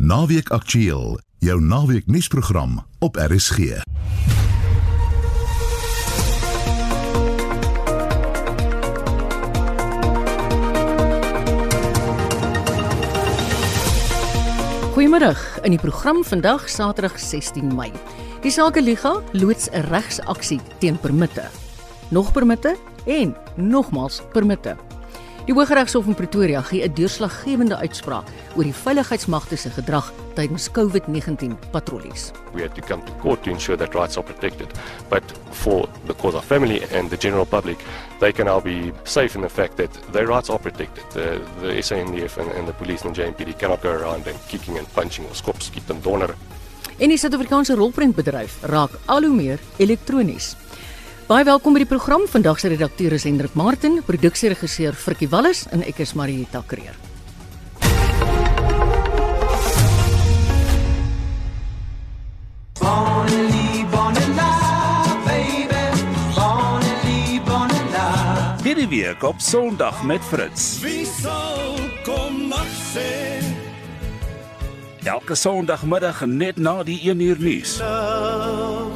Naweek Aktueel, jou naweek nuusprogram op RSG. Goeiemôre. In die program vandag Saterdag 16 Mei. Die Sakeliga loods 'n regsaksie teen permitte. Nog permitte en nogmals permitte. Die Hooggeregshof in Pretoria gee 'n deurslaggewende uitspraak oor die veiligheidsmagte se gedrag tydens COVID-19 patrollies. We have to come to court to ensure that rights are protected. But for the cause of family and the general public, they can now be safe in the fact that their rights are protected. The, the SANDF and, and the police and JMPD cannot go around and kicking and punching or skop skiet en donder. En die Suid-Afrikaanse rolprentbedryf raak al hoe meer elektronies. Baie welkom by die program. Vandag se redakteur is Hendrik Martin, produksieregisseur Frikkie Wallis en ek is Marieta Kreer. Hierdie week op Sondag met Fritz. Wie sal kom mag sê Elke Sondagmiddag net na die 1 uur nuus. forever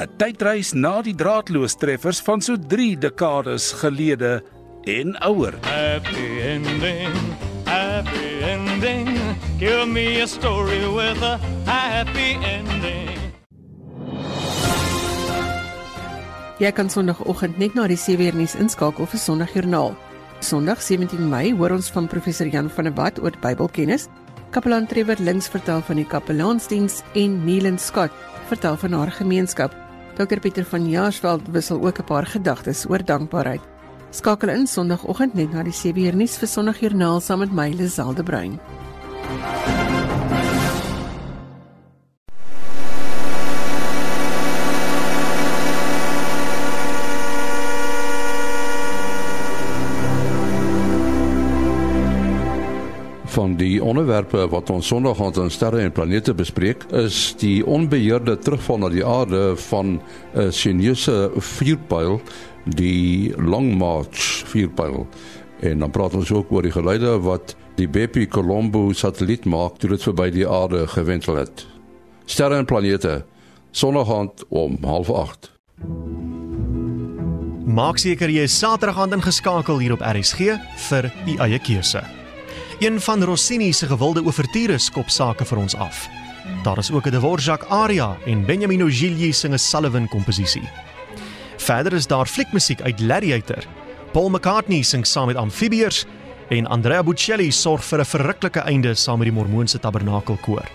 'n Tydreis na die draadloos-treffers van so 3 dekades gelede en ouer. Happy ending Happy ending Give me a story with a happy ending Jy kan Sondagoggend net na die 7uur nuus inskakel vir Sondagjoernaal. Sondag 17 Mei hoor ons van professor Jan van der Walt oor Bybelkennis. Kapelaan Trevor Links vertel van die kapelaansdiens en Neelan Scott vertel van haar gemeenskap. Dr Pieter van Jaarsveld wissel ook 'n paar gedagtes oor dankbaarheid. Skakel in Sondagoggend net na die 7uur nuus vir Sondagjoernaal saam met my Liselde Bruin. Van die onderwerpe wat ons Sondag aan in sterre en planete bespreek, is die onbeheerde terugval na die aarde van 'n Chinese vuurpyl, die Long March vuurpyl. En dan praat ons ook oor die geluide wat die Bepi Colombo satelliet maak toe dit verby die aarde gewentel het. Sterre en planete, Sondag om 08:30. Maak seker jy is Saterdag aand ingeskakel hier op RSG vir u eie keuse. Een van Rossini se gewilde ouverture skop sake vir ons af. Daar is ook 'n Dvorak aria en Benjamin Ogilvy sing 'n Sullivan komposisie. Verder is daar fliekmusiek uit Gladiator. Paul McCartney sing saam met Amphibiers en Andrea Bocelli sorg vir 'n verruklike einde saam met die Mormoonse Tabernakelkoor.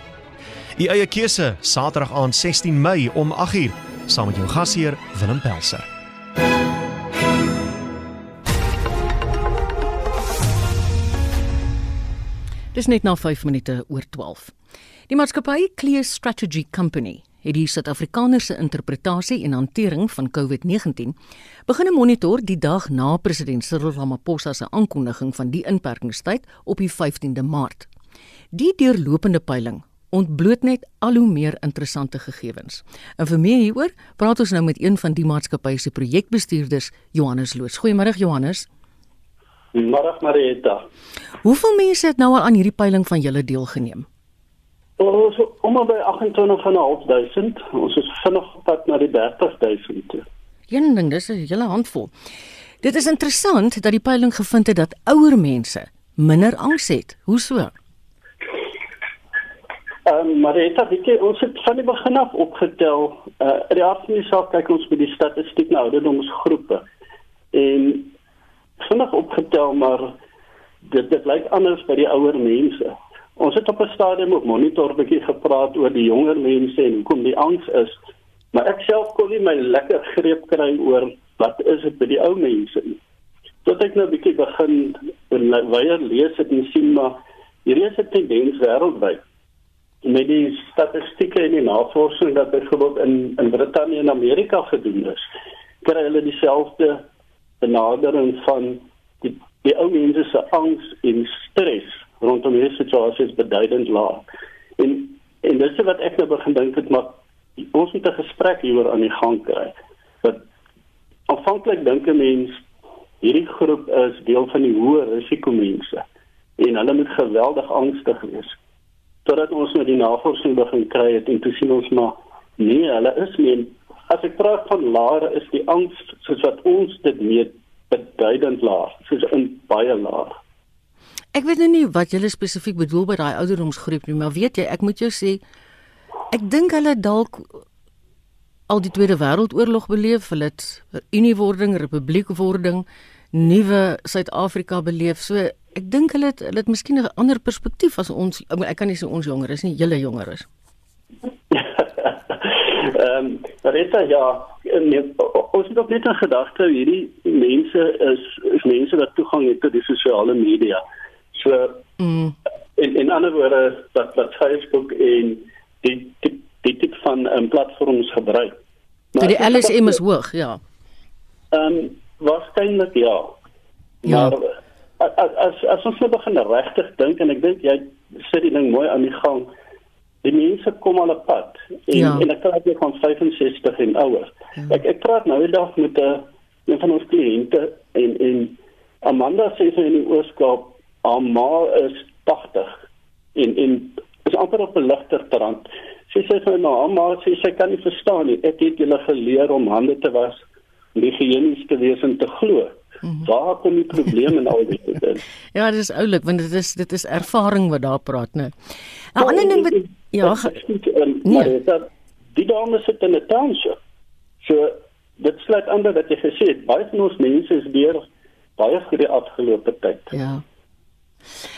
U eie keuse Saterdag aand 16 Mei om 8uur saam met jou gasheer Willem Pelser. Dis net na 5 minute oor 12. Die maatskappy Clear Strategy Company het die Suid-Afrikaner se interpretasie en hantering van COVID-19 begin monitor die dag na president Cyril Ramaphosa se aankondiging van die inperkingstyd op die 15de Maart. Die deurlopende peiling ontbloot net al hoe meer interessante gegevens. En vir meer hieroor praat ons nou met een van die maatskappy se projekbestuurders, Johannes Loos. Goeiemôre Johannes. Middag Marieta. Hoeveel mense het nou al aan hierdie peiling van julle deelgeneem? Ons om by 28.500. Ons is vinnig op pad na die 30.000 toe. Een ding, dis 'n hele handvol. Dit is interessant dat die peiling gevind het dat ouer mense minder angs het. Hoe so? Ehm um, Marieta, weet jy, ons het van die begin af opgetel. Uh die die saak kyk ons met die statistiek na ouderdomsgroepe. En vinnig opgetel, maar dit dit lyk anders by die ouer mense. Ons het op 'n stadium op monitor bietjie gepraat oor die jonger mense en hoekom die angs is, maar ek self kon nie my lekker greep kry oor wat is dit by die ou mense nie. Tot ek nou bietjie begin en weer lees het en sien maar hierdie is 'n tendens wêreldwyd. Met die statistieke en die navorsing wat byvoorbeeld in in Brittanje en Amerika gedoen is, kry hulle dieselfde benadering van die die ou mense se angs en stres rondom hierdie situasie is beduidend laag. En en dis wat ek nou begin dink het maar ons moet 'n gesprek hieroor aan die gang kry. Dat aanvanklik dink 'n mens hierdie groep is deel van die hoë risiko mense en hulle moet geweldig angstig wees. Totdat ons met die navorsing begin kry het en toe sien ons maar nee, hulle is nie as ek praat van laer is die angs soos wat ons dit meet beduidend laag, soos in baie laag. Ek weet nou nie wat jy spesifiek bedoel by daai ouderdomsgroep nie, maar weet jy, ek moet jou sê ek dink hulle dalk al die Tweede Wêreldoorlog beleef, hulle het uniewording, republiekwording, nuwe Suid-Afrika beleef. So ek dink hulle het hulle het miskien 'n ander perspektief as ons. Ek kan nie sê ons jonger is nie, julle jonger is. Ehm, um, Rita, ja, nee, ons het ook net 'n gedagte hierdie mense is is mense wat toegang het tot die sosiale media. So mm. in in ander woorde wat wat Facebook en die die die tipe van um, platforms gebruik. Maar die LSM is hoog, ja. Ehm um, waarskynlik ja. ja. Maar as as as ons nou begin regtig dink en ek dink jy sit die ding mooi aan die gang. Die mense kom al op pad en ja. en ek praat hier van 65 en ouer. Ja. Ek ek praat nou die dag met 'n uh, een van ons kliënte en en Amanda sê sy in die Ooskaap, haar ma is 80 en en is amper op 'n ligter trant. Sy sê vir my ma, sy sê kan nie verstaan nie. Ek het julle geleer om hande te was, nie higienies te wees en te glo. Mhm. Waar kom die probleem en al dit in? ja, dit is oulik want dit is dit is ervaring wat daar praat nou. 'n Ander ding wat ja, nee. maar dit die dames sit in 'n township. So dit sluit aan dat jy gesê het baie van ons mense is deur baie goed die afgelope tyd. Ja.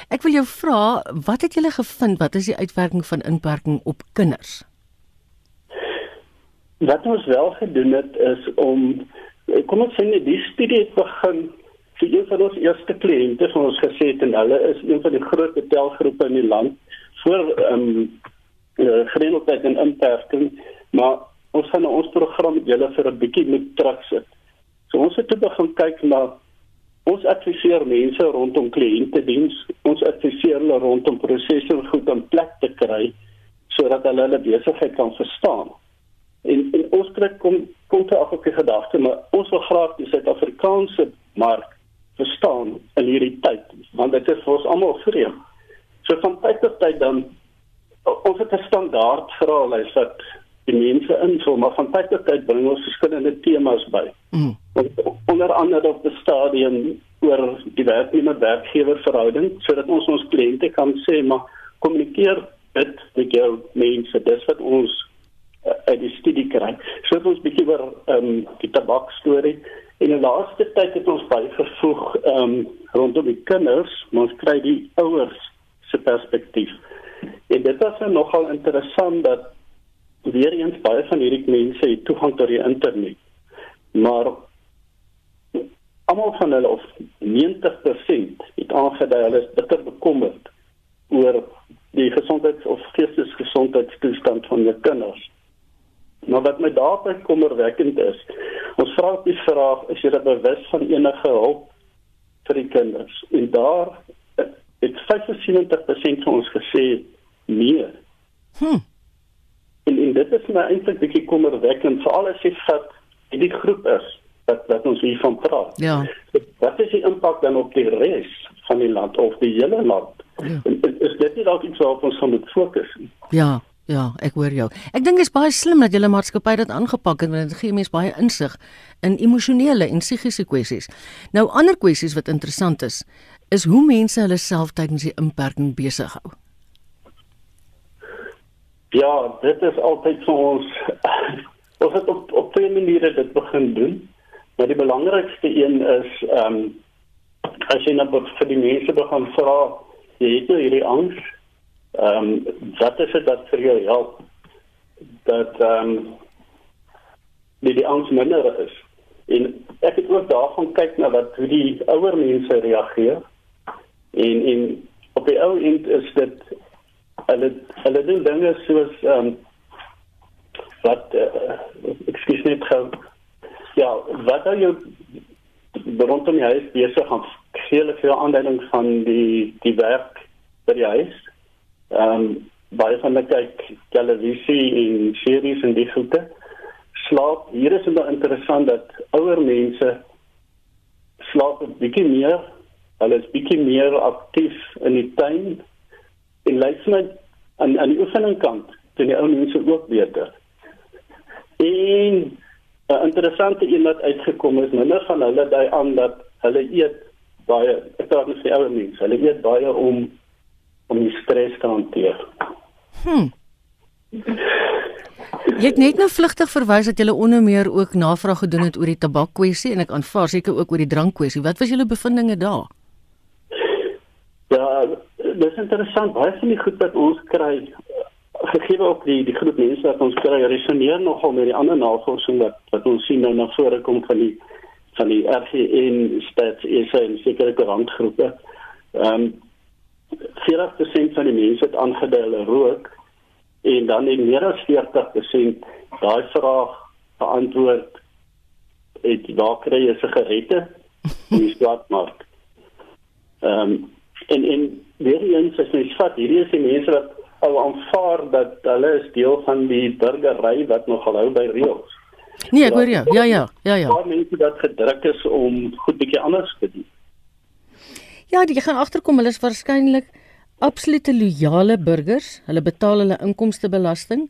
Ek wil jou vra, wat het julle gevind? Wat is die uitwerking van inperking op kinders? Wat ons wel gedoen het is om Eh, kom ons sê net die studie het begin vir een van ons eerste kliënte van ons gesê het en hulle is een van die groot hotelgroepe in die land voor ehm um, uh, gereeldheid en inperking maar ons gaan ons program met julle vir 'n bietjie moet terugsit. So ons het toe begin kyk na ons adviseer mense rondom kliëntediens, ons adviseer hulle rondom prosesse goed in plek te kry sodat hulle hulle besigheid kan verstaan. En, en ons kry kom kom te af op die gedagte maar ons wil graag die Suid-Afrikaanse mark verstaan in hierdie tyd want dit is vir ons almal vreemd. So van tyd tot tyd dan ons het 'n standaard vraelys wat die mense invul maar van tyd tot tyd bring ons verskillende temas by. Mm. Onder andere op die stadium oor die werknemer-werkgewer verhouding sodat ons ons kliënte kan sê maar kommunikeer dit met jou mense dis wat ons uh, uit die studie kry. So het ons bietjie oor ehm um, die tabak storie en in die laaste tyd het ons baie gevoeg ehm um, rondom die kinders, maar ons kry die ouers se perspektief. En dit was nou nogal interessant dat weer eens baie van hierdie mense het toegang tot die internet. Maar almal van hulle of 90% het aangedui hulle is bitter bekommerd oor die gesondheids- of geestesgesondheidstoestand van hulle kinders. Maar wat my daarby kommerwekkend is, ons vra die vraag, is jy bewus van enige hulp vir die kinders? En daar het 75% van ons gesê nee. Hm. En, en dit is my eintlik bietjie kommerwekkend, veral as jy vat die groep is wat wat ons hiervan praat. Ja. Wat is die impak dan op die res van die land of die hele land? Ja. En, is dit nie dalk iets waarop ons moet fokus nie? Ja. Ja, ek hoor jou. Ek dink dit is baie slim dat julle maatskappy dit aangepak het want dit gee mense baie insig in emosionele en psigiese kwessies. Nou ander kwessies wat interessant is, is hoe mense hulle self tydens die inperking besig hou. Ja, dit is altyd vir ons ons het op op twee maniere dit begin doen. Maar die belangrikste een is ehm um, as jy nou vir die mense begin vra, jy het nou hierdie angs Ehm um, wat is dit wat vir jou help dat ehm um, die, die angs minder is? En ek het ook daarvan kyk na wat hoe die ouer mense reageer. En en op die ou end is dit hulle hulle doen dinge soos ehm um, wat uh, ek sê net gou ja, wat al jou rondom die huis besig gaan gee hulle vir aanduiding van die die werk by die huis Ehm um, baie van hulle kyk televisie en series en die goede. Slaap, hier is nou interessant dat ouer mense slaap 'n bietjie meer Hulle is bietjie meer aktief in die tuin en lyk my aan aan die oefeningkant doen die ou mense ook beter. En 'n interessante een wat uitgekom is, minder van hulle dui aan dat hulle eet baie, ek praat met die ouer mense, hulle eet baie om om die stres te hanteer. Hm. Jy het net nou vlugtig verwys dat jy onder meer ook navraag gedoen het oor die tabakkwessie en ek aanvaar seker ook oor die drankkwessie. Wat was julle bevindinge daar? Ja, dis interessant. Baie van die goed wat ons kry, gegee ook die die groep mense wat ons kry resoneer nogal met die ander navorsing wat wat ons sien nou na vore kom van die van die RGN stats is in sekere randgroepe. Ehm um, 40% van die mense het aangedui hulle rook en dan het meer as 40% daai vraag beantwoord het waar kry jy sigarette die swartmark. Ehm um, en en weer eens as mens vat hierdie is die mense wat ou aanvaar dat hulle is deel van die burgery wat nog hou by reëls. Nee, ek hoor jou. Ja, ja, ja, ja. Daar mense wat gedruk is om goed bietjie anders te doen. Ja, jy gaan agterkom hulle is waarskynlik absolute loyale burgers. Hulle betaal hulle inkomstebelasting.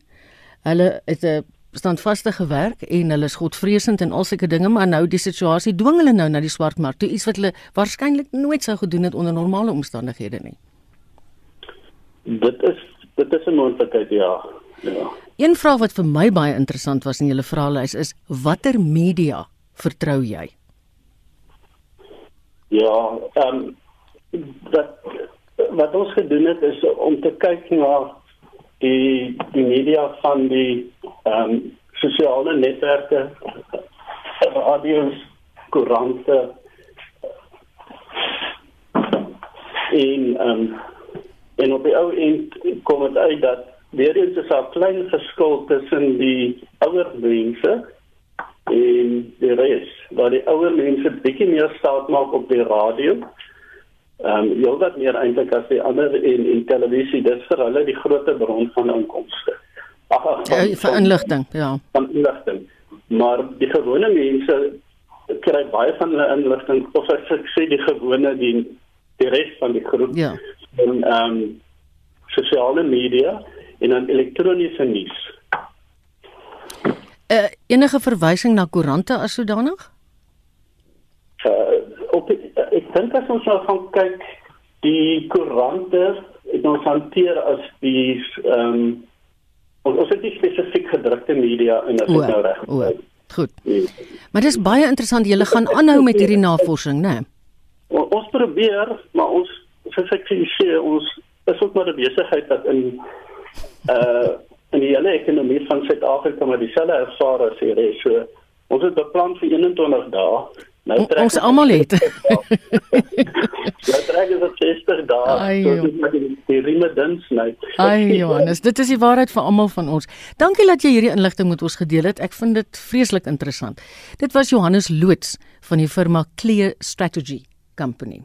Hulle het 'n standvaste gewerk en hulle is godvreesend en al sulke dinge, maar nou die situasie dwing hulle nou na die swartmark toe, iets wat hulle waarskynlik nooit sou gedoen het onder normale omstandighede nie. Dit is dit is 'n moontlikheid, ja. Ja. Een vraag wat vir my baie interessant was in julle vraelys is watter media vertrou jy? Ja, ehm um, wat wat ons gedoen het is om te kyk na die die media van die ehm um, sosiale netwerke, radio's, koerante en ehm um, en op die ou end kom dit uit dat weer eens is 'n klein verskil tussen die ouer mense en die res, waar die ouer mense bietjie meer staat maak op die radio ehm um, jy wat meer eintlik as die ander en en televisie dis vir hulle die groot bron van inkomste. Ag ja, vir inligting, ja. Van inligting. Maar die gewone mense kry baie van hulle inligting of as ek sê die gewone die die res van die groep. Ja. En ehm um, sosiale media en dan elektroniese nuus. Uh, enige verwysing na koerante as sodanig? Uh, as ons nou gaan kyk die koerante het ons hanteer as die ehm um, ons ons het nie spesifiek gedrukte media in as dit nou reg is. Goed. Nee. Maar dis baie interessant jy gaan aanhou met hierdie navorsing, né? Nee? Ons probeer, maar ons soos ek sê ons is ook maar 'n besigheid wat in uh in die hele ekonomie van Suid-Afrika maar dieselfde ervaar as hier is. So ons het beplan vir 21 dae Nou trek ons almal het. Ja, trek dit 60 dae. Dit met die rime dins nou. Ai Johannes, dit is die waarheid vir almal van ons. Dankie dat jy hierdie inligting met ons gedeel het. Ek vind dit vreeslik interessant. Dit was Johannes Loots van die firma Clear Strategy Company.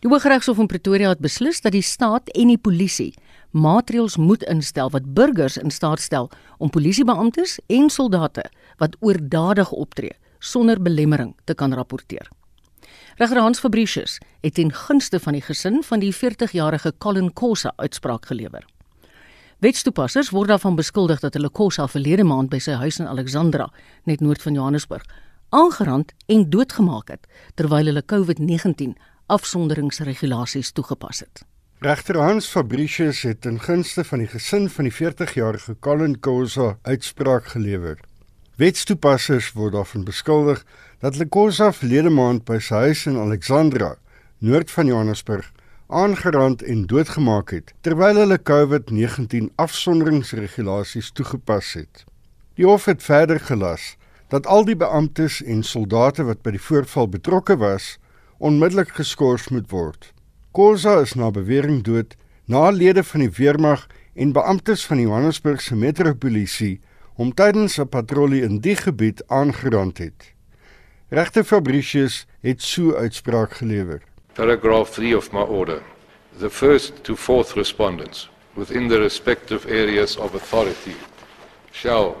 Die Hooggeregshof in Pretoria het beslis dat die staat en die polisie maatreëls moet instel wat burgers in staat stel om polisiebeamptes en soldate wat oordadig optree sonder belemmering te kan rapporteer. Regter Hans Fabricius het ten gunste van die gesin van die 40-jarige Colin Kosa uitspraak gelewer. Wetstoepassers word daarvan beskuldig dat hulle Kosa verlede maand by sy huis in Alexandra, net noord van Johannesburg, aangerand en doodgemaak het terwyl hulle COVID-19 afsonderingsregulasies toegepas het. Regter Hans Fabricius het ten gunste van die gesin van die 40-jarige Colin Kosa uitspraak gelewer. Wetstoepassers word daarvan beskuldig dat Lekosa verlede maand by sy huis in Alexandra, noord van Johannesburg, aangerand en doodgemaak het terwyl hulle COVID-19 afsonderingsregulasies toegepas het. Die hof het verder gelas dat al die beamptes en soldate wat by die voorval betrokke was, onmiddellik geskort moet word. Kosa is na bewering dood na lede van die weermag en beamptes van die Johannesburgse metropolisie om tydens 'n patrollie in die gebied aangerand het. Regter Fabricius het so uitspraak gelewer. Paragraph 3 of my order. The first to fourth respondents within the respective areas of authority shall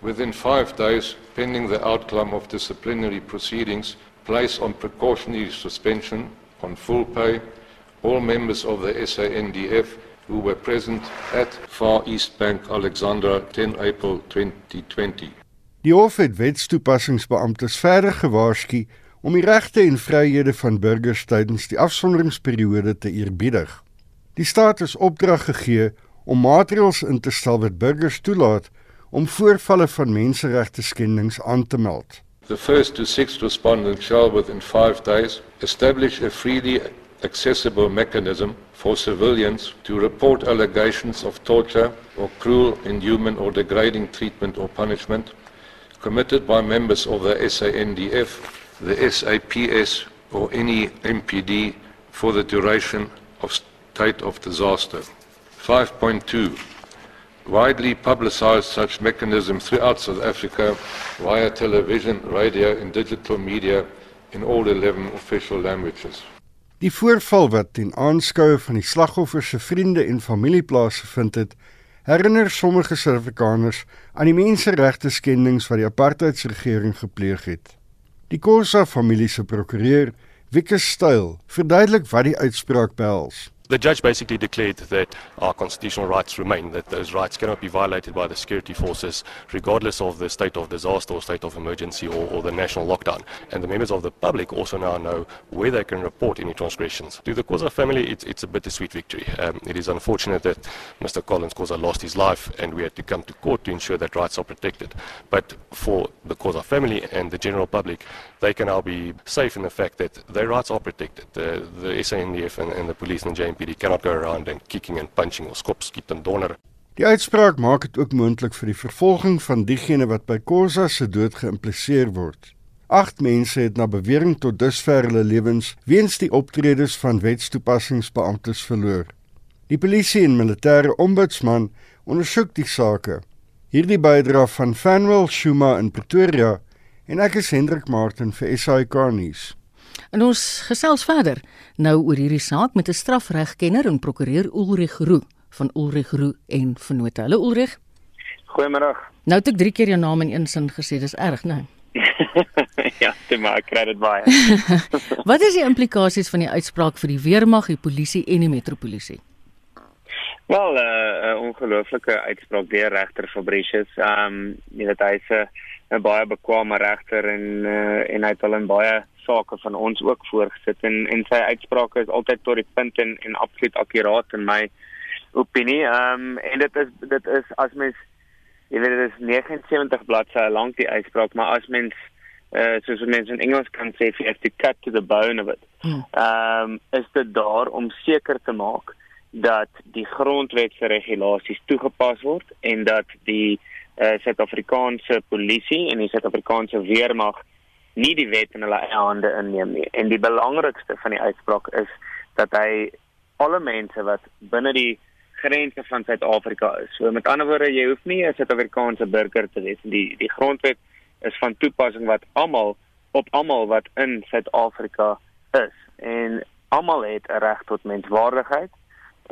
within 5 days pending the outcome of disciplinary proceedings place on precautionary suspension on full pay all members of the SANDF who were present at Far East Bank Alexandra 10 April 2020. Die hof het wetstoepassingsbeamptes verder gewaarsku om die regte en vryhede van burgers tydens die afsonderingsperiode te eerbiedig. Die staat is opdrag gegee om maatreëls in te stel wat burgers toelaat om voorvalle van menseregte skendings aan te meld. The first to sixth respondent shall within five days establish a freely accessible mechanism for civilians to report allegations of torture or cruel, inhuman, or degrading treatment or punishment committed by members of the SANDF, the SAPS, or any MPD for the duration of state of disaster. 5.2 Widely publicized such mechanism throughout South Africa via television, radio, and digital media in all 11 official languages. Die voorval wat ten aanskoue van die slagoffers se vriende en familie plaasgevind het, herinner sommige Suid-Afrikaners aan die menseregte skendings wat die apartheidsregering gepleeg het. Die Khoza familie se prokureur, Wieke Styl, verduidelik wat die uitspraak behels. The judge basically declared that our constitutional rights remain, that those rights cannot be violated by the security forces, regardless of the state of disaster or state of emergency or, or the national lockdown. And the members of the public also now know where they can report any transgressions. To the Khoza family, it's, it's a bittersweet victory. Um, it is unfortunate that Mr. Collins Khoza lost his life and we had to come to court to ensure that rights are protected. But for the Khoza family and the general public, they can now be safe in the fact that their rights are protected. The, the SANDF and, and the police and JMPD cannot go around and kicking and punching or skop skiet en donder. Die uitspraak maak dit ook moontlik vir die vervolging van diegene wat by Khoza se dood geïmpliseer word. Agt mense het na bewering tot dusver hulle lewens weens die optredes van wetstoepassingsbeamptes verloor. Die polisie en militêre ombudsman ondersoek die saake. Hierdie bydra van Fanwell Shuma in Pretoria en ek is Hendrik Martin vir SAK nuus. En ons gesels verder nou oor hierdie saak met 'n strafregkenner en prokureur Ulrich Roo van Ulrich Roo en Vennote. Hallo Ulrich. Goeiemôre. Nou het ek 3 keer jou naam in een sin gesê, dis erg, né? ja, dit maak credit baie. Wat is die implikasies van die uitspraak vir die weermag, die polisie en die metropolisie? Wel, 'n uh, uh, ongelooflike uitspraak deur regter Fabricius. Ehm, um, jy weet hy's 'n 'n baie bekwame regter en uh, en hy het al in baie sake van ons ook voorgesit en en sy uitsprake is altyd tot die punt en en absoluut akkuraat in my opinie. Ehm um, en dit is dit is as mens jy weet dit is 79 bladsye lank die uitspraak, maar as mens uh, soos mense in Engels kan sê if you have to cut to the bone of it. Ehm um, is dit daar om seker te maak dat die grondwet se regulasies toegepas word en dat die uh, Suid-Afrikaanse polisie en die Suid-Afrikaanse weermag nie die wet in hulle eie hande inneem nie. En die belangrikste van die uitspraak is dat hy alle mense wat binne die grense van Suid-Afrika is. So met ander woorde, jy hoef nie 'n Suid-Afrikaanse burger te wees. Die die grondwet is van toepassing wat almal op almal wat in Suid-Afrika is. En almal het 'n reg tot menswaardigheid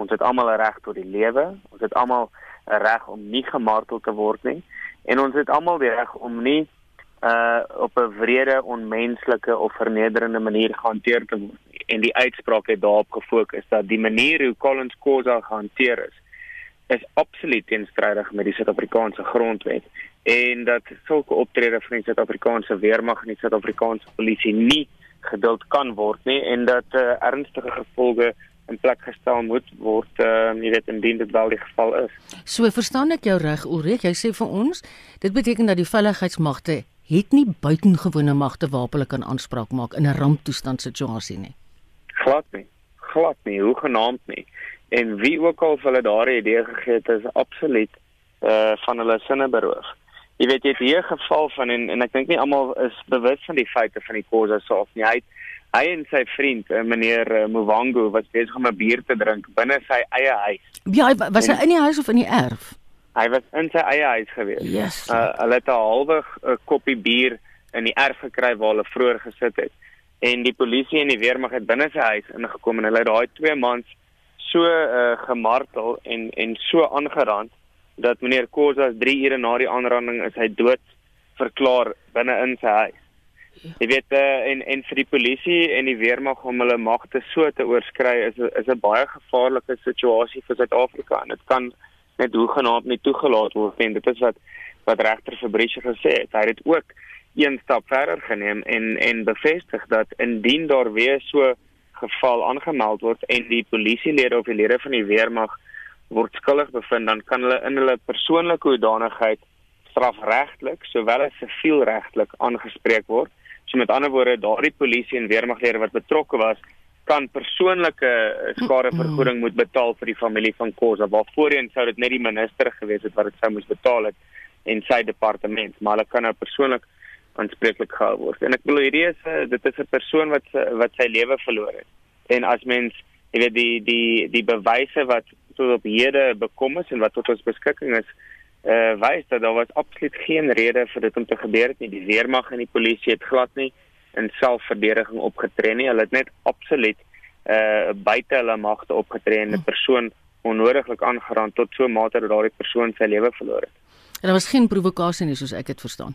Ons het almal 'n reg tot die lewe. Ons het almal reg om nie gemartel te word nie. En ons het almal die reg om nie uh op 'n wrede, onmenslike of vernederende manier gehanteer te word nie. En die uitspraak het daarop gefokus dat die manier hoe Collins Khoza gehanteer is is absoluut teenstrydig met die Suid-Afrikaanse grondwet en dat sulke optredes van die Suid-Afrikaanse weermag en die Suid-Afrikaanse polisie nie geduld kan word nie en dat uh, ernstige gevolge in plek gestel moet word, ehm uh, jy weet indien dit wel die geval is. So verstaan ek jou reg Ulrich, jy sê vir ons, dit beteken dat die veiligheidsmagte het nie buitengewone magte waarop hulle kan aanspraak maak in 'n ramptoestand situasie nie. Glad nie. Glad nie, hoe genaamd nie. En wie ook al hulle daardie idee gegee het, is absoluut uh, van hulle sinne beroof. Jy weet jy het hier geval van en en ek dink nie almal is bewus van die feite van die Khoza saak nie. Hy het hy en sy vriend uh, meneer uh, Mwango was besig om 'n bier te drink binne sy eie huis. Ja, hy was hy in die huis of in die erf? Hy was in sy eie huis gewees. Yes. Uh, hulle het 'n halwe uh, koppie bier in die erf gekry waar hulle vroeër gesit het. En die polisie en die weermag het binne sy huis ingekom en hulle het daai twee mans so uh, gemartel en en so aangerand dat meneer Khoza 3 ure na die aanranding is hy dood verklaar binne in sy huis. Jy weet uh, en en vir die polisie en die weermag om hulle magte so te oorskry is is 'n baie gevaarlike situasie vir Suid-Afrika en dit kan net hoegenaamd nie toegelaat word nie. Dit is wat wat regter Fabrice gesê het. Hy het ook een stap verder geneem en en bevestig dat indien daar weer so geval aangemeld word en die polisielede of die lede van die weermag word skuldig bevind, dan kan hulle in hulle persoonlike hoedanigheid strafregtelik sowel as sivielregtelik aangespreek word. So met ander woorde, daardie polisie en weermaglede wat betrokke was, kan persoonlike skadevergoeding moet betaal vir die familie van Khoza. Waarvoorheen sou dit net die minister gewees het wat dit sou moes betaal het en sy departement, maar hulle kan nou persoonlik aanspreeklik gehou word. En ek bedoel hierdie is dit is 'n persoon wat wat sy lewe verloor het. En as mens, jy weet die die die bewyse wat tot op hede bekom is en wat tot ons beskikking is, uh wys dat daar was absoluut geen rede vir dit om te gebeur het nie. Die weermag en die polisie het glad nie in selfverdediging opgetree nie. Hulle het net absoluut uh buite hulle magte opgetree en 'n persoon onnodiglik aangeraan tot so 'n mate dat daardie persoon sy lewe verloor het. En daar was geen provokasie nie soos ek dit verstaan.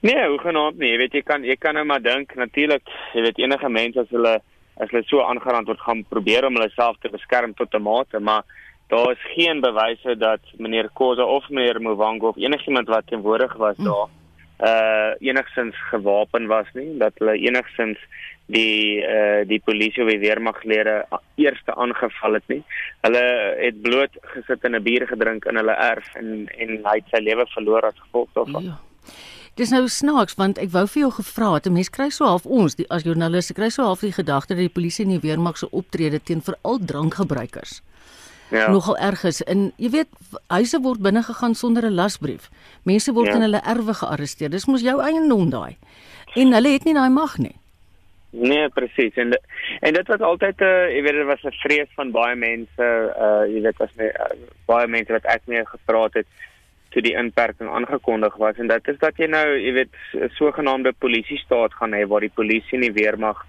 Nee, hoe genoem nie. Jy weet jy kan jy kan nou maar dink natuurlik, jy weet enige mens as hulle as hulle so aangeraan word gaan probeer om hulle self te beskerm tot 'n mate, maar daar is geen bewyse dat meneer Khoza of meneer Mwango of enigiemand wat teenwoordig was hm. daar uh enigsins gewapen was nie dat hulle enigsins die uh die polisie of die weermaglede eerste aangeval het nie. Hulle het bloot gesit en 'n bier gedrink in hulle erf en en hy het sy lewe verloor as gevolg daarvan. Ja. Dis nou snaaks want ek wou vir jou gevra het, 'n mens kry so half ons die as joernaliste kry so half die gedagte dat die polisie en die weermag se optrede teen veral drankgebruikers ja. nogal erg is. En jy weet, huise word binne gegaan sonder 'n lasbrief. Mense word ja. in hulle erwe gearresteer. Dis mos jou eiendom daai. En hulle het nie daai mag nie. Nee, presies. En en dit was altyd 'n uh, jy weet dit was 'n vrees van baie mense, uh jy weet as my uh, baie mense wat ek mee gepraat het toe die inperking aangekondig was en dit is dat jy nou, jy weet, 'n sogenaamde polisie staat gaan hê waar die polisie en die weermag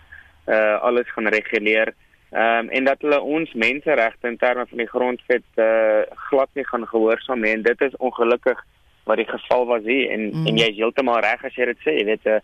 uh alles gaan reguleer. Ehm um, en dat hulle ons menseregte in terme van die grondwet uh glad nie gaan gehoorsaam nie. En dit is ongelukkig wat die geval was hier. En mm. en jy is heeltemal reg as jy dit sê. Jy weet uh,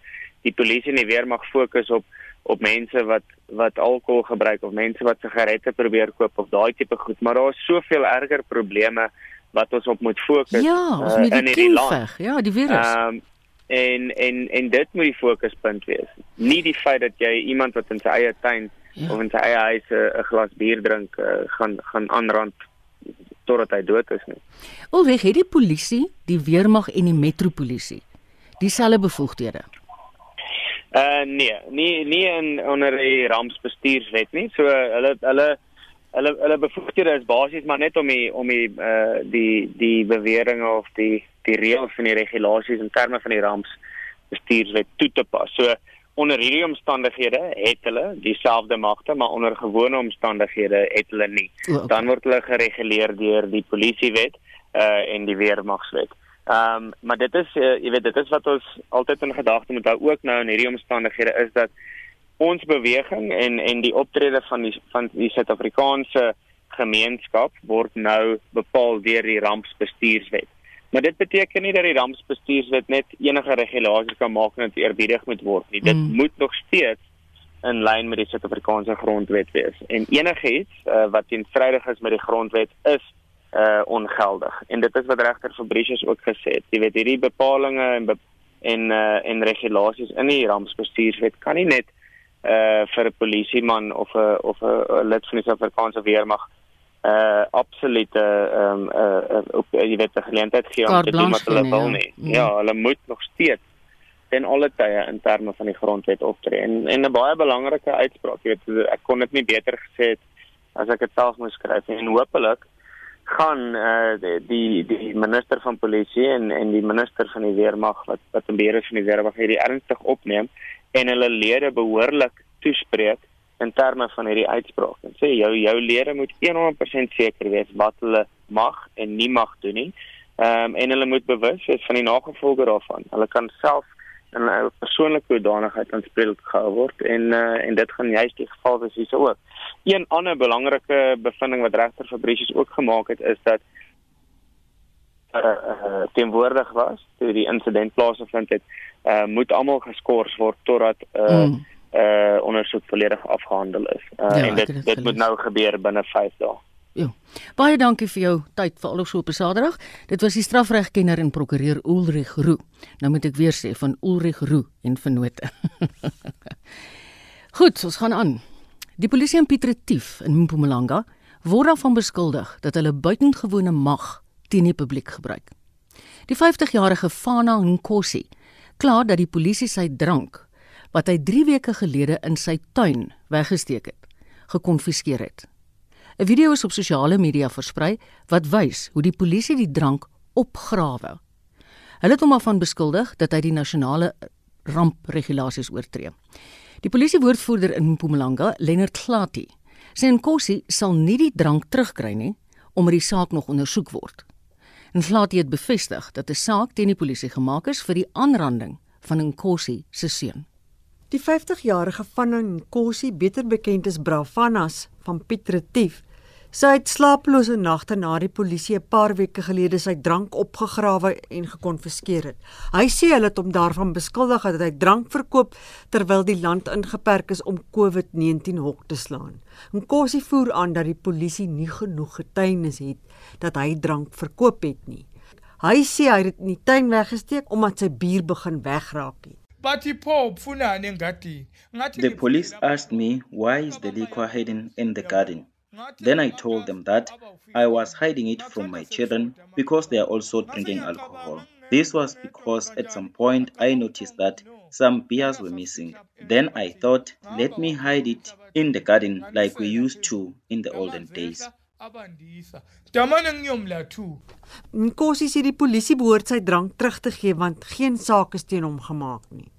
die polisie en die weermag fokus op op mense wat wat alkohol gebruik of mense wat sigarette probeer koop of daai tipe goed. Maar daar is soveel erger probleme wat ons op moet fokus ja, uh, in hierdie land. ja die virus. Um, en en en dit moet die fokuspunt wees. Nie die feit dat jy iemand wat in sy eie tuin ja. of in sy eie huis 'n glas bier drink uh, gaan gaan aanrand totdat hy dood is nie. Alweeg het die polisie, die weermag en die metropolisie dieselfde bevoegdhede. Uh nee, nie nie in onder die rampsbestuurswet nie. So hulle hulle hulle hulle bevoegdhede is basies maar net om die om die uh die die beweringe of die die reëls en die regulasies in terme van die rampsbestuurswet toe te pas. So onder hierdie omstandighede het hulle dieselfde magte, maar onder gewone omstandighede het hulle nie. Dan word hulle gereguleer deur die polisiewet uh en die weermagswet. Ehm um, maar dit is uh, jy weet dit is wat ons altyd in gedagte moet hou ook nou in hierdie omstandighede is dat ons beweging en en die optrede van die van die Suid-Afrikaanse gemeenskap word nou bepaal deur die rampsbestuurswet. Maar dit beteken nie dat die rampsbestuurswet net enige regulasies kan maak en dit eerbiedig moet word nie. Dit mm. moet nog steeds in lyn met die Suid-Afrikaanse grondwet wees. En enigiets uh, wat teenstrydig is met die grondwet is uh ongeldig. En dit is wat regter Fabricius ook gesê het. Jy weet hierdie bepalinge en be en uh en regulasies in die rampsbestuurswet kan nie net uh vir 'n polisieman of 'n of 'n lid van die Suid-Afrikaanse weermag uh absolute ehm um, uh, uh jy weet die geleentheid gee om te doen wat hulle wil ja. nie. Ja. ja, hulle moet nog steeds in alle tye in terme van die grondwet optree. En en 'n baie belangrike uitspraak, jy weet ek kon dit nie beter gesê het as ek dit self moes skryf en hopelik gaan uh die die, die minister van polisie en en die minister van die weermag wat wat in beheer is van die weermag hierdie ernstig opneem en hulle lede behoorlik toespreek in terme van hierdie uitspraak. En sê jou jou lede moet 100% seker wees wat hulle mag en nie mag doen nie. Ehm um, en hulle moet bewus wees van die nagevolge daarvan. Hulle kan self in 'n persoonlike hoedanigheid aanspreek gehou word en uh, en dit gaan juist die geval wees hierso ook. Een ander belangrike bevinding wat regter Fabricius ook gemaak het is dat uh, uh, teenwoordig was toe die insident plaasgevind het, uh, moet almal geskort word totdat uh, mm. Uh, ondersoek volledig afgehandel is. Uh, ja, en dit dit gelees. moet nou gebeur binne 5 dae. Ja. Baie dankie vir jou tyd vir alles op 'n Saterdag. Dit was die strafregkenner en prokureur Ulrich Roo. Nou moet ek weer sê van Ulrich Roo en vennote. Goed, ons gaan aan. Die polisie in Piet Retief in Mpumalanga word daarvan beskuldig dat hulle buitengewone mag teen die publiek gebruik. Die 50-jarige Fana Nkosi kla dat die polisie sy drank wat hy 3 weke gelede in sy tuin weggesteek het, gekonfiskeer het. 'n Video is op sosiale media versprei wat wys hoe die polisie die drank opgrawe. Hulle het hom af van beskuldig dat hy die nasionale rampregulasies oortree. Die polisiewoordvoerder in Mpumalanga, Lennard Klati, sê Nkosi sal nie die drank terugkry nie omdat die saak nog ondersoek word. Nklati het bevestig dat 'n saak teen die polisie gemaak is vir die aanranding van Nkosi se seun. Die 50-jarige van Nkosi, beter bekend as Bravanas van Piet Retief, Sy het slaaplose nagte na die polisie 'n paar weke gelede sy drank opgegrawe en gekonfiskeer het. Hy sê hulle het hom daarvan beskuldig dat hy drank verkoop terwyl die land ingeperk is om COVID-19 hok te slaan. Nkosi voer aan dat die polisie nie genoeg getuienis het dat hy drank verkoop het nie. Hy sê hy het dit in die tuin weggesteek omdat sy bier begin wegraak het. The police asked me why is the liquor hidden in the garden. Then I told them that I was hiding it from my children because they are also drinking alcohol. This was because at some point I noticed that some beers were missing. Then I thought, let me hide it in the garden like we used to in the olden days. Nkosi sê die polisie behoort sy drank terug te gee want geen saak is teen hom gemaak nie.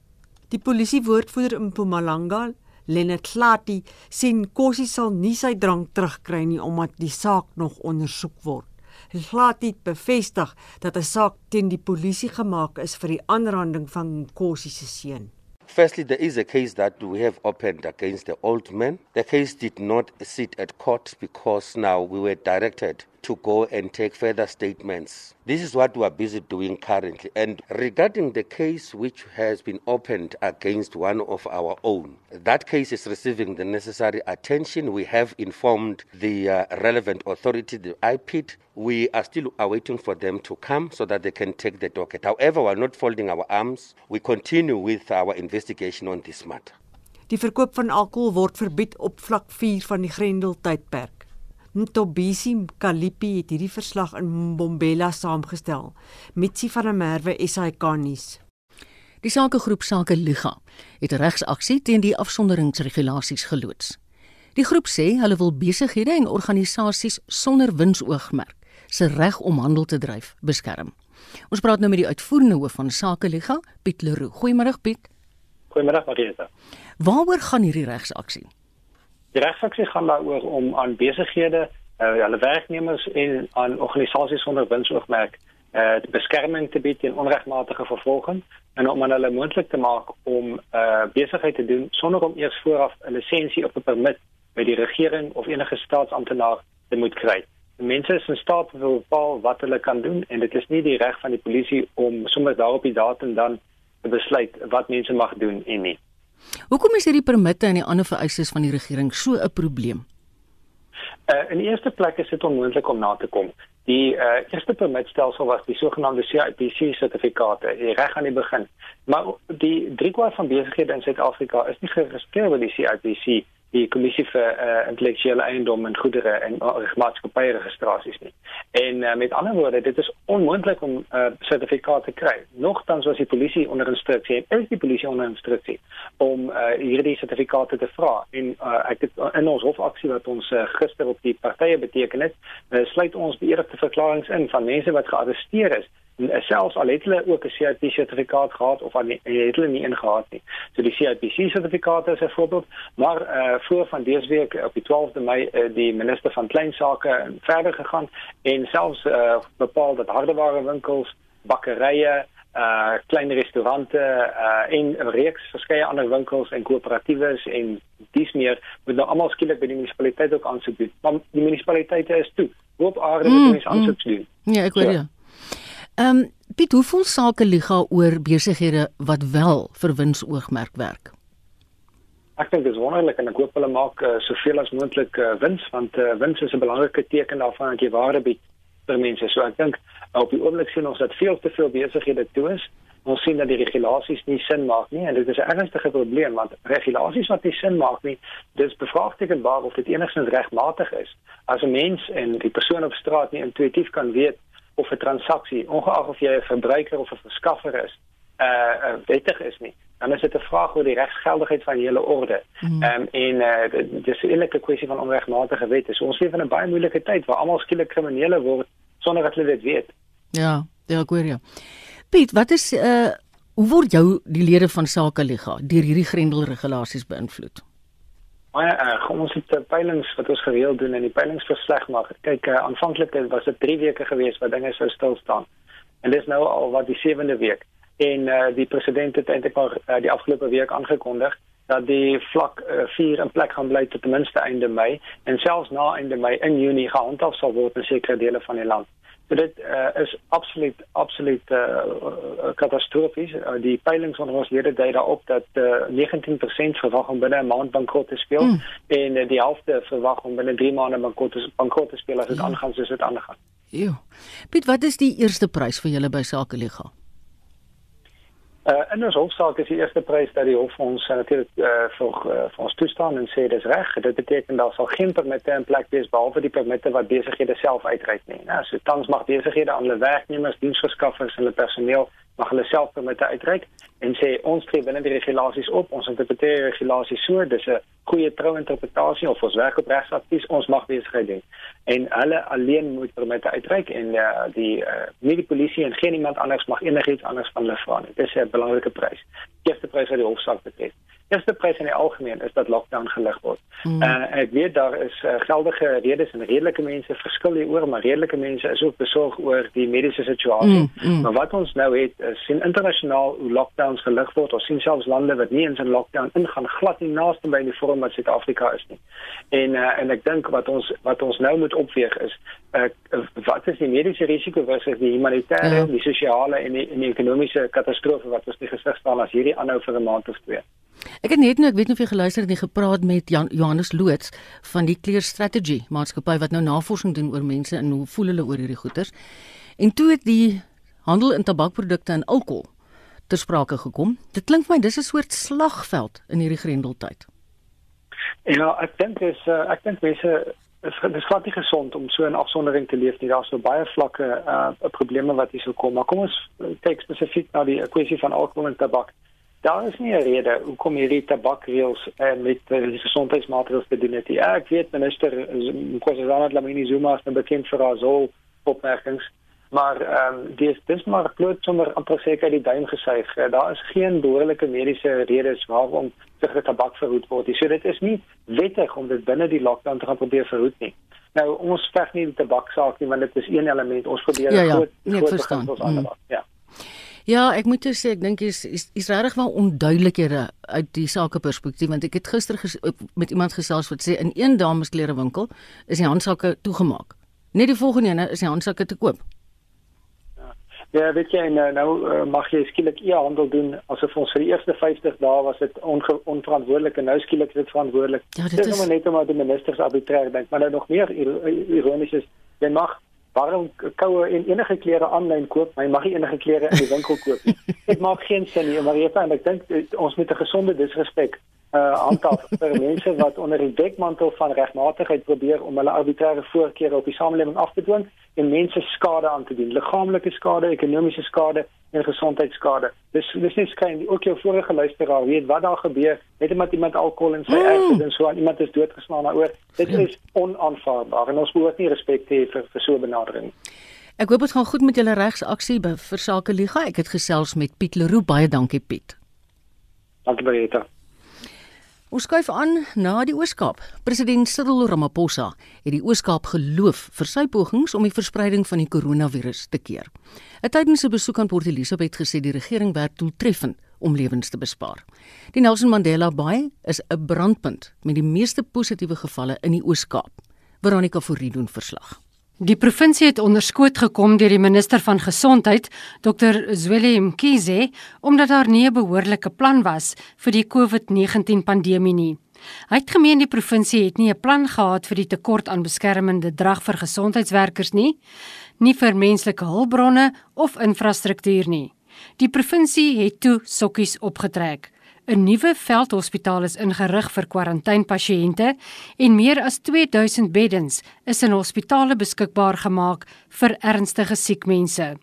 Die polisie woordvoerder in Mpumalanga, Lennard Klati sê Nkosi sal nie sy drank terugkry nie omdat die saak nog ondersoek word. Klati het bevestig dat 'n saak teen die polisie gemaak is vir die aanranding van Nkosi se seun. Firstly, there is a case that we have opened against the old man. The case did not sit at court because now we were directed to go and take further statements. This is what we are busy doing currently. And regarding the case which has been opened against one of our own, that case is receiving the necessary attention. We have informed the uh, relevant authority, the IPIT. We are still awaiting for them to come so that they can take the docket. However, we are not folding our arms. We continue with our investigation on this matter. Die verkoop van alkohol word verbied op vlak 4 van die Grendel tydperk. Ntobisi Kalipi het hierdie verslag in Mbombela saamgestel. Mitsi van der Merwe SAK nuus. Die sakegroep Sake Liga het regsaksie teen die afsonderingsregulasies geloods. Die groep sê hulle wil besighede en organisasies sonder winsoogmerk se reg om handel te dryf beskerm. Ons praat nou met die uitvoerende hoof van Sake Liga, Piet Leroux. Goeiemôre Piet. Goeiemôre Marita. Waaroor gaan hierdie regsaksie? Die regsaksie gaan daaroor om aan besighede, uh, hulle werknemers en aan organisasies sonder winsoogmerk uh beskerming te bied teen onregmatige vervolging en om hulle moontlik te maak om uh besigheid te doen sonder om eers vooraf 'n lisensie of 'n permit by die regering of enige staatsamptenaar te moet kry. Die mense is in staat om te bepaal wat hulle kan doen en dit is nie die reg van die polisie om sommer daarop die datum dan te besluit wat mense mag doen en nie. Hoekom is hierdie permitte en die ander vereistes van die regering so 'n probleem? Uh, in die eerste plek is dit onmoontlik om na te kom. Die uh, eerste permitstelsel was die sogenaamde CIPC sertifikate, reg aan die begin. Maar die driekwart van besighede in Suid-Afrika is nie geregistreer by die CIPC die kommissie vir uh, intellektuele eiendom en goedere en uh, maatskappye registrasies nie. En uh, met ander woorde, dit is onmoontlik om 'n uh, sertifikaat te kry. Nogtans was die polisie onder instruksie, is die polisie onder instruksie om uh, hierdie sertifikate te vra. En uh, ek het in ons hofaksie wat ons uh, gister op die partye beteken het, uh, sluit ons beëdigde verklaringe in van mense wat gearresteer is en selfs al het hulle ook 'n CIP sertifikaat gehad of al het hulle nie ingehad nie. So die CIPC sertifikaat is 'n voorbeeld, maar eh uh, voor van dese week op die 12de Mei uh, die minister van klein sake verder gegaan en selfs eh uh, bepaal dat hardewarewinkels, bakkerye, eh uh, klein restaurante uh, en 'n reeks verskeie ander winkels en koöperatiewes en dis meer moet nou almal skielik by die munisipaliteit ook aansoek doen. Maar die munisipaliteite is toe. Hoop aarde moet mm, mens aansoek mm. doen. Ja, ek weet so. ja. Ehm um, Piet, hoe voel sake liga oor besighede wat wel vir winsoogmerk werk? Ek dink dit is wonderlik en ek hoop hulle maak uh, soveel as moontlik uh, wins want uh, wins is 'n belangrike teken daarvan dat jy waarde bied vir mense. So ek dink op die oomblik sien ons dat veel te veel besighede toe is. Ons sien dat die regulasies nie sin maak nie en dit is 'n ernstige probleem want regulasies wat nie sin maak nie, dis bevraagtekenbaar of dit enigstens regmatig is. As 'n mens en die persoon op straat nie intuïtief kan weet of 'n transaksie, ongeag of jy 'n verbruiker of 'n verskaffer is, uh, uh wettig is nie, dan is dit 'n vraag oor die regsgeldigheid van die hele orde. Ehm mm. um, en uh dis 'n eerlike kwessie van onregmatige wette. So ons leef in 'n baie moeilike tyd waar almal skielik kriminele word sonder dat hulle dit weet. Ja, ja, ek hoor jou. Piet, wat is uh hoe word jou die lede van Sake Liga deur hierdie grendelregulasies beïnvloed? Maar uh, ons het peilings wat ons gereeld doen en die peilingsverslag maak. Kyk, uh, aanvanklik was dit 3 weke gewees waar dinge sou stil staan. En dis nou al wat die 7de week. En uh, die president het eintlik maar uh, die afgelope week aangekondig dat die vlak 4 uh, in plek gaan bly tot ten minste einde Mei en selfs na einde Mei in Junie gehandhaaf sal word in sekere dele van die land. So dit uh, is absoluut absoluut uh, katastrofies. Uh, die peilings onder ons lede dui daarop dat uh, 19% verwag om binne 'n maand bankrot te speel mm. en uh, die helfte verwag om binne 3 maande bankrot te bankrot te speel as dit ja. aangaan soos dit aangaan. Ja. Piet, wat is die eerste prys vir julle by Sake Liga? Uh, in ons hofsaak is die eerste prys dat die hof ons uh, natuurlik uh, vir uh, vir ons toestaan en sê dis reg. Dit beteken daar sal geen permitte in plek wees behalwe die permitte wat besighede self uitreik nie. Nou, so tans mag besighede aan hulle werknemers, diensverskaffers en hulle personeel mag hulle self permitte uitreik en sê ons tree binne die regulasies op. Ons interpreteer regulasies so, dis 'n goeie trou interpretasie of ons werk op regsadvies, ons mag besigheid doen. En hulle alleen moet permitte uitreik en uh, die uh, nie die polisie en geen iemand anders mag enigiets anders van hulle vra nie. Dis 'n belangrike prys. Die eerste prys wat die hofsaak betref eerste prys in die algemeen is dat lockdown gelig word. Mm. Uh, ek weet daar is uh, geldige redes en redelike mense verskil hieroor, maar redelike mense is ook besorg oor die mediese situasie. Mm. Mm. Maar wat ons nou het, is sien internasionaal hoe lockdowns gelig word. Ons sien selfs lande wat nie in 'n lockdown ingaan glad nie naaste by die vorm wat Suid-Afrika is nie. En uh, en ek dink wat ons wat ons nou moet opweeg is uh, wat is die mediese risiko versus die humanitêre, ja. die sosiale en die, en die ekonomiese katastrofe wat ons nie gesig staan as hierdie aanhou vir 'n maand of twee. Ek het net nou, ek weet nie of jy geluister het nie, gepraat met Jan, Johannes Loots van die Clear Strategy maatskappy wat nou navorsing doen oor mense en hoe voel hulle oor hierdie goeters. En toe het die handel in tabakprodukte en alkohol ter sprake gekom. Dit klink my dis 'n soort slagveld in hierdie grendeltyd. Ja, ek dink dis uh, ek dink mense is dis glad nie gesond om so 'n afsondering te leef nie. Daar's so baie vlakke uh probleme wat hier sou kom. Maar kom ons kyk spesifiek na die kwessie van alkohol en tabak. Daar is nie 'n rede hoekom hierdie tabakreëls uh, met uh, die gesondheidsmaatreëls te doen het. Ja, ek weet minister Nkosazana Dlamini Zuma is bekend vir haar so opmerkings, maar ehm um, dis dis maar bloot sommer amper seker die duim gesuig. Uh, daar is geen behoorlike mediese redes waarom sig tabak verhoed word. So dit is nie wettig om dit binne die lockdown te gaan probeer verhoed nie. Nou ons veg nie die tabaksaak nie want dit is een element. Ons probeer ja, ja. groot nee, groot verstaan. Mm. Ja. Ja, ek moet sê ek dink is is, is regtig wel onduidelikhede uit die sakeperspektief want ek het gister ges, met iemand gesels wat sê in een damesklere winkel is die handsakke toegemaak. Net die volgende ene is die handsakke te koop. Ja, weet jy nou, nou uh, mag jy skielik e-handel doen asof ons vir die eerste 50 dae was dit onverantwoordelik en nou skielik is dit verantwoordelik. Ja, dit is nou net omdat die ministers arbitrair dink, maar nou nog meer ironies is, jy mag waarom koue en enige klere aanlyn koop, maar jy mag nie enige klere in die winkel koop nie. dit maak geen sin nie, maar jy weet ek dink eh, ons moet 'n gesonde disrespek uh aantal vir mense wat onder die dekmantel van regmatigheid probeer om hulle arbitreëre voorkeure op die samelewing af te dwing en mense skade aan te doen, liggaamlike skade, ekonomiese skade en gesondheidsskade. Dis dis nie skyn ook jou vorige luisteraar weet wat daar gebeur net omdat iemand alkohol in sy mm. erf het en so aan iemand is doodgeslaan daaroor. Dit is onaanvaarbaar en ons moet nie respek hê vir vir so 'n benadering. Ek hoop dit gaan goed met julle regsaksie by Versake Liga. Ek het gesels met Piet Leroux. Baie dankie Piet. Dankie baie. Ons skuif aan na die Ooskaap. President Cyril Ramaphosa het die Ooskaap geloof vir sy pogings om die verspreiding van die koronavirus te keer. Tydens 'n besoek aan Port Elizabeth gesê die regering werk doeltreffend om lewens te bespaar. Die Nelson Mandela Bay is 'n brandpunt met die meeste positiewe gevalle in die Ooskaap. Veronica Forrie doen verslag. Die provinsie het onderskoot gekom deur die minister van gesondheid, Dr. Zweli Mkhize, omdat daar nie 'n behoorlike plan was vir die COVID-19 pandemie nie. Hy het gemeen die provinsie het nie 'n plan gehad vir die tekort aan beskermende drag vir gesondheidswerkers nie, nie vir menslike hulpbronne of infrastruktuur nie. Die provinsie het toe sokkies opgetrek. 'n Nuwe veldhospitaal is ingerig vir kwarantynepasiënte en meer as 2000 beddens is in hospitale beskikbaar gemaak vir ernstige siek mense.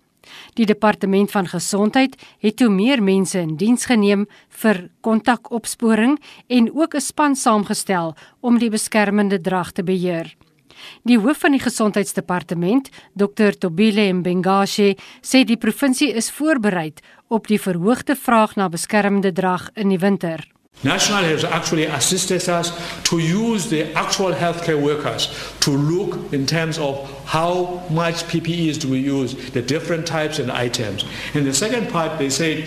Die departement van gesondheid het toe meer mense in diens geneem vir kontakopsporing en ook 'n span saamgestel om die beskermende drag te beheer. Die hoof van die gesondheidsdepartement, Dr Tobile Mbengashe, sê die provinsie is voorberei op die verhoogde vraag na beskermende drag in die winter. National has actually assisted us to use the actual healthcare workers to look in terms of how much PPEs do we use, the different types and items. In the second part, they say,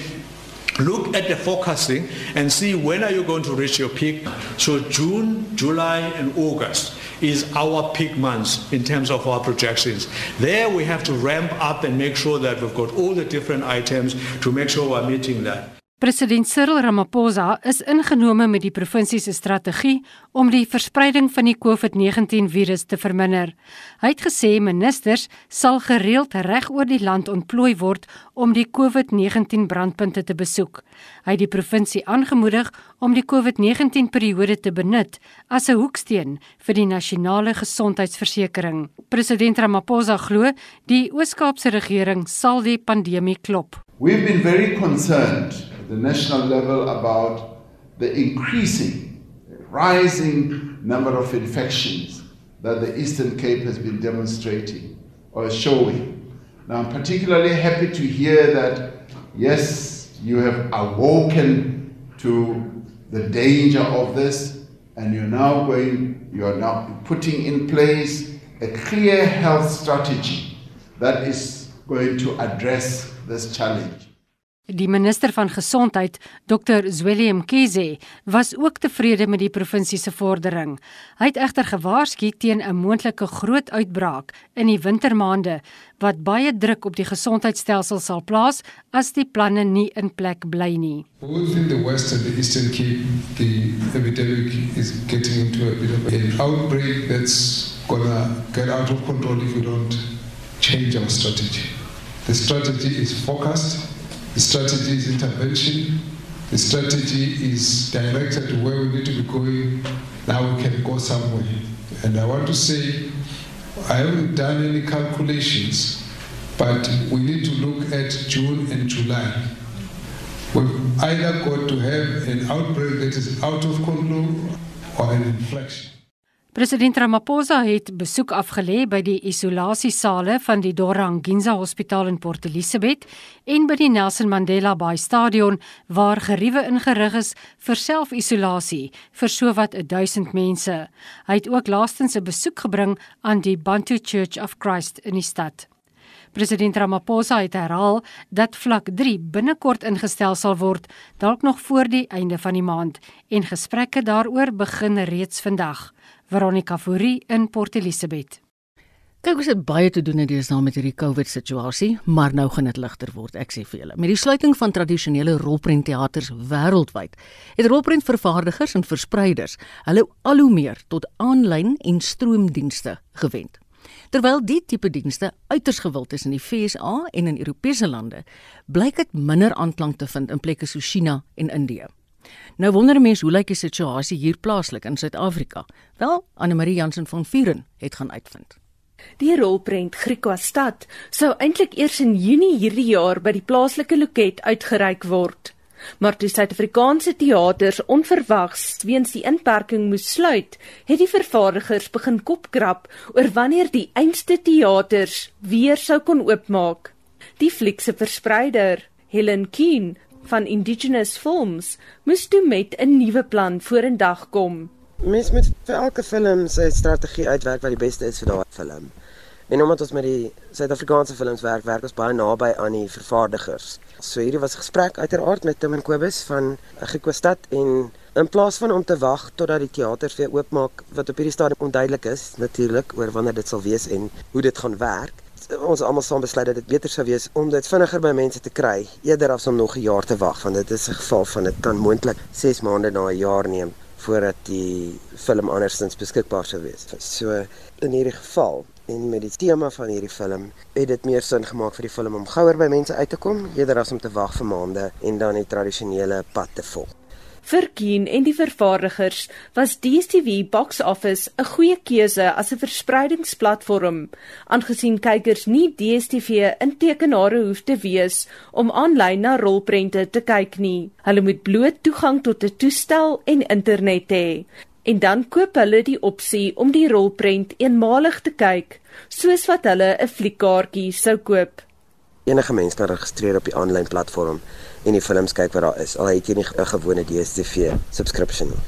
look at the forecasting and see when are you going to reach your peak. So June, July, and August is our peak months in terms of our projections. There we have to ramp up and make sure that we've got all the different items to make sure we're meeting that. President Cyril Ramaphosa is ingenome met die provinsie se strategie om die verspreiding van die COVID-19 virus te verminder. Hy het gesê ministers sal gereeld reg oor die land ontplooi word om die COVID-19 brandpunte te besoek. Hy het die provinsie aangemoedig om die COVID-19 periode te benut as 'n hoeksteen vir die nasionale gesondheidsversekering. President Ramaphosa glo die Oos-Kaapse regering sal die pandemie klop. We've been very concerned the national level about the increasing, rising number of infections that the Eastern Cape has been demonstrating or showing. Now, I'm particularly happy to hear that, yes, you have awoken to the danger of this, and you're now going, you are now putting in place a clear health strategy that is going to address this challenge. Die minister van gesondheid, Dr. Zweli Mkhize, was ook tevrede met die provinsie se vordering. Hy het egter gewaarsku teen 'n moontlike groot uitbraak in die wintermaande wat baie druk op die gesondheidstelsel sal plaas as die planne nie in plek bly nie. Both in the West and the Eastern Cape, the epidemic is getting into a bit of an outbreak that's gonna get out of control if we don't change our strategy. The strategy is focused The strategy is intervention. The strategy is directed to where we need to be going. Now we can go somewhere. And I want to say, I haven't done any calculations, but we need to look at June and July. We've either got to have an outbreak that is out of control or an inflection. President Ramaphosa het besoek afgelê by die isolasiesale van die Doranginza Hospitaal in Port Elizabeth en by die Nelson Mandela Bay Stadion waar geriewe ingerig is vir selfisolasie vir sowat 1000 mense. Hy het ook laastens 'n besoek gebring aan die Bantu Church of Christ in die stad. President Ramaphosa het herhaal dat vlak 3 binnekort ingestel sal word, dalk nog voor die einde van die maand en gesprekke daaroor begin reeds vandag. Veronica Fourie in Port Elizabeth. Kyk, ons het baie te doen dese met hierdie COVID situasie, maar nou gaan dit ligter word, ek sê vir julle. Met die sluiting van tradisionele rolprentteaters wêreldwyd, het rolprentvervaardigers en verspreiders hulle al hoe meer tot aanlyn en stroomdienste gewend. Terwyl die tipe dienste uiters gewild is in die FSA en in Europese lande, blyk dit minder aanklank te vind in plekke so China en Indië. Nou wonder mense hoe lyk die situasie hier plaaslik in Suid-Afrika? Wel, Anne Marie Jansen van Vuren het gaan uitvind. Die rolprent Griekwa stad sou eintlik eers in Junie hierdie jaar by die plaaslike loket uitgereik word. Maar toe Suid-Afrikaanse teaters onverwags weens die inperking moes sluit, het die vervaardigers begin kopkrap oor wanneer die einste teaters weer sou kon oopmaak. Die fliek se verspreider, Helen Keen, van Indigenous Films moes toe met 'n nuwe plan vorendag kom. Mens moet vir elke film sy strategie uitwerk wat die beste is vir daardie film. En omdat ons met die Suid-Afrikaanse films werk, werk ons baie naby aan die vervaardigers. So hierdie was 'n gesprek uiteraard met Tim en Kobus van Griekostad en In plaas van om te wag totdat die teaters weer oopmaak wat op hierdie stadium onduidelik is natuurlik oor wanneer dit sal wees en hoe dit gaan werk. Ons almal saam besluit dat dit beter sou wees om dit vinniger by mense te kry eerder as om nog 'n jaar te wag want dit is 'n geval van dit kan moontlik 6 maande na 'n jaar neem voordat die film andersins beskikbaar sou wees. So in hierdie geval en met die tema van hierdie film het dit meer sin gemaak vir die film om gouer by mense uit te kom eerder as om te wag vir maande en dan die tradisionele pad te volg. Vir Keen en die vervaardigers was DStv Box Office 'n goeie keuse as 'n verspreidingsplatform, aangesien kykers nie DStv intekenare hoef te wees om aanlyn na rolprente te kyk nie. Hulle moet bloot toegang tot 'n toestel en internet hê. En dan koop hulle die opsie om die rolprent eenmalig te kyk, soos wat hulle 'n fliekkaartjie sou koop. Enige mens kan registreer op die aanlyn platform en die films kyk wat daar is. Al het jy nie 'n gewone DStv subscription nie.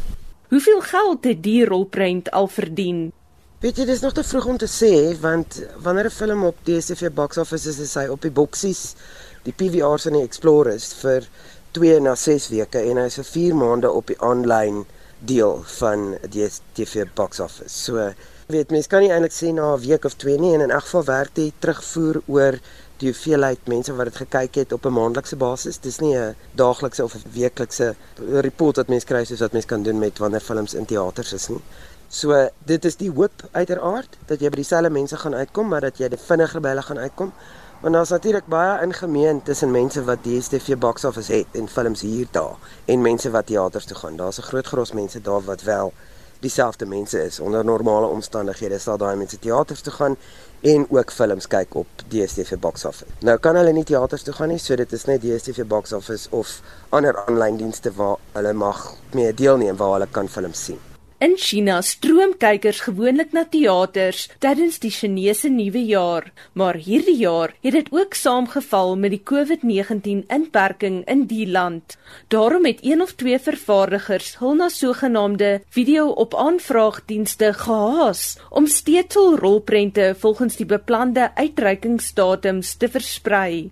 Hoeveel geld het die rolprent al verdien? Weet jy, dis nog te vroeg om te sê want wanneer 'n film op DStv box office is, is hy op die boksies, die PVR's en die Explorers vir 2 na 6 weke en hy is vir 4 maande op die aanlyn deel van die DStv box office. So weet mense kan nie eintlik sê na 'n week of 2 nie en in elk geval werk dit terugvoer oor die hoeveelheid mense wat dit gekyk het op 'n maandelikse basis. Dis nie 'n daaglikse of 'n weeklikse report wat mense kry soos wat mense kan doen met wanneer films in teaters is nie. So dit is die hoop uiteraard dat jy by dieselfde mense gaan uitkom, maar dat jy vinniger by hulle gaan uitkom. Want daar's natuurlik baie ingemeen tussen mense wat DStv box office het en films hier daar en mense wat teaters toe gaan. Daar's 'n groot gros mense daar wat wel dieselfde mense is onder normale omstandighede sal daai mense teaters toe gaan en ook films kyk op DStv box office. Nou kan hulle nie teaters toe gaan nie, so dit is net DStv box office of ander aanlyn dienste waar hulle mag mee deelneem waar hulle kan films sien. In China stroom kykers gewoonlik na teaters tydens die Chinese Nuwe Jaar, maar hierdie jaar het dit ook saamgeval met die COVID-19 inperking in die land. Daarom het een of twee vervaardigers hul na sogenaamde video op aanvraagdienste gehaas om steeds hul rolprente volgens die beplande uitreikingsdatums te versprei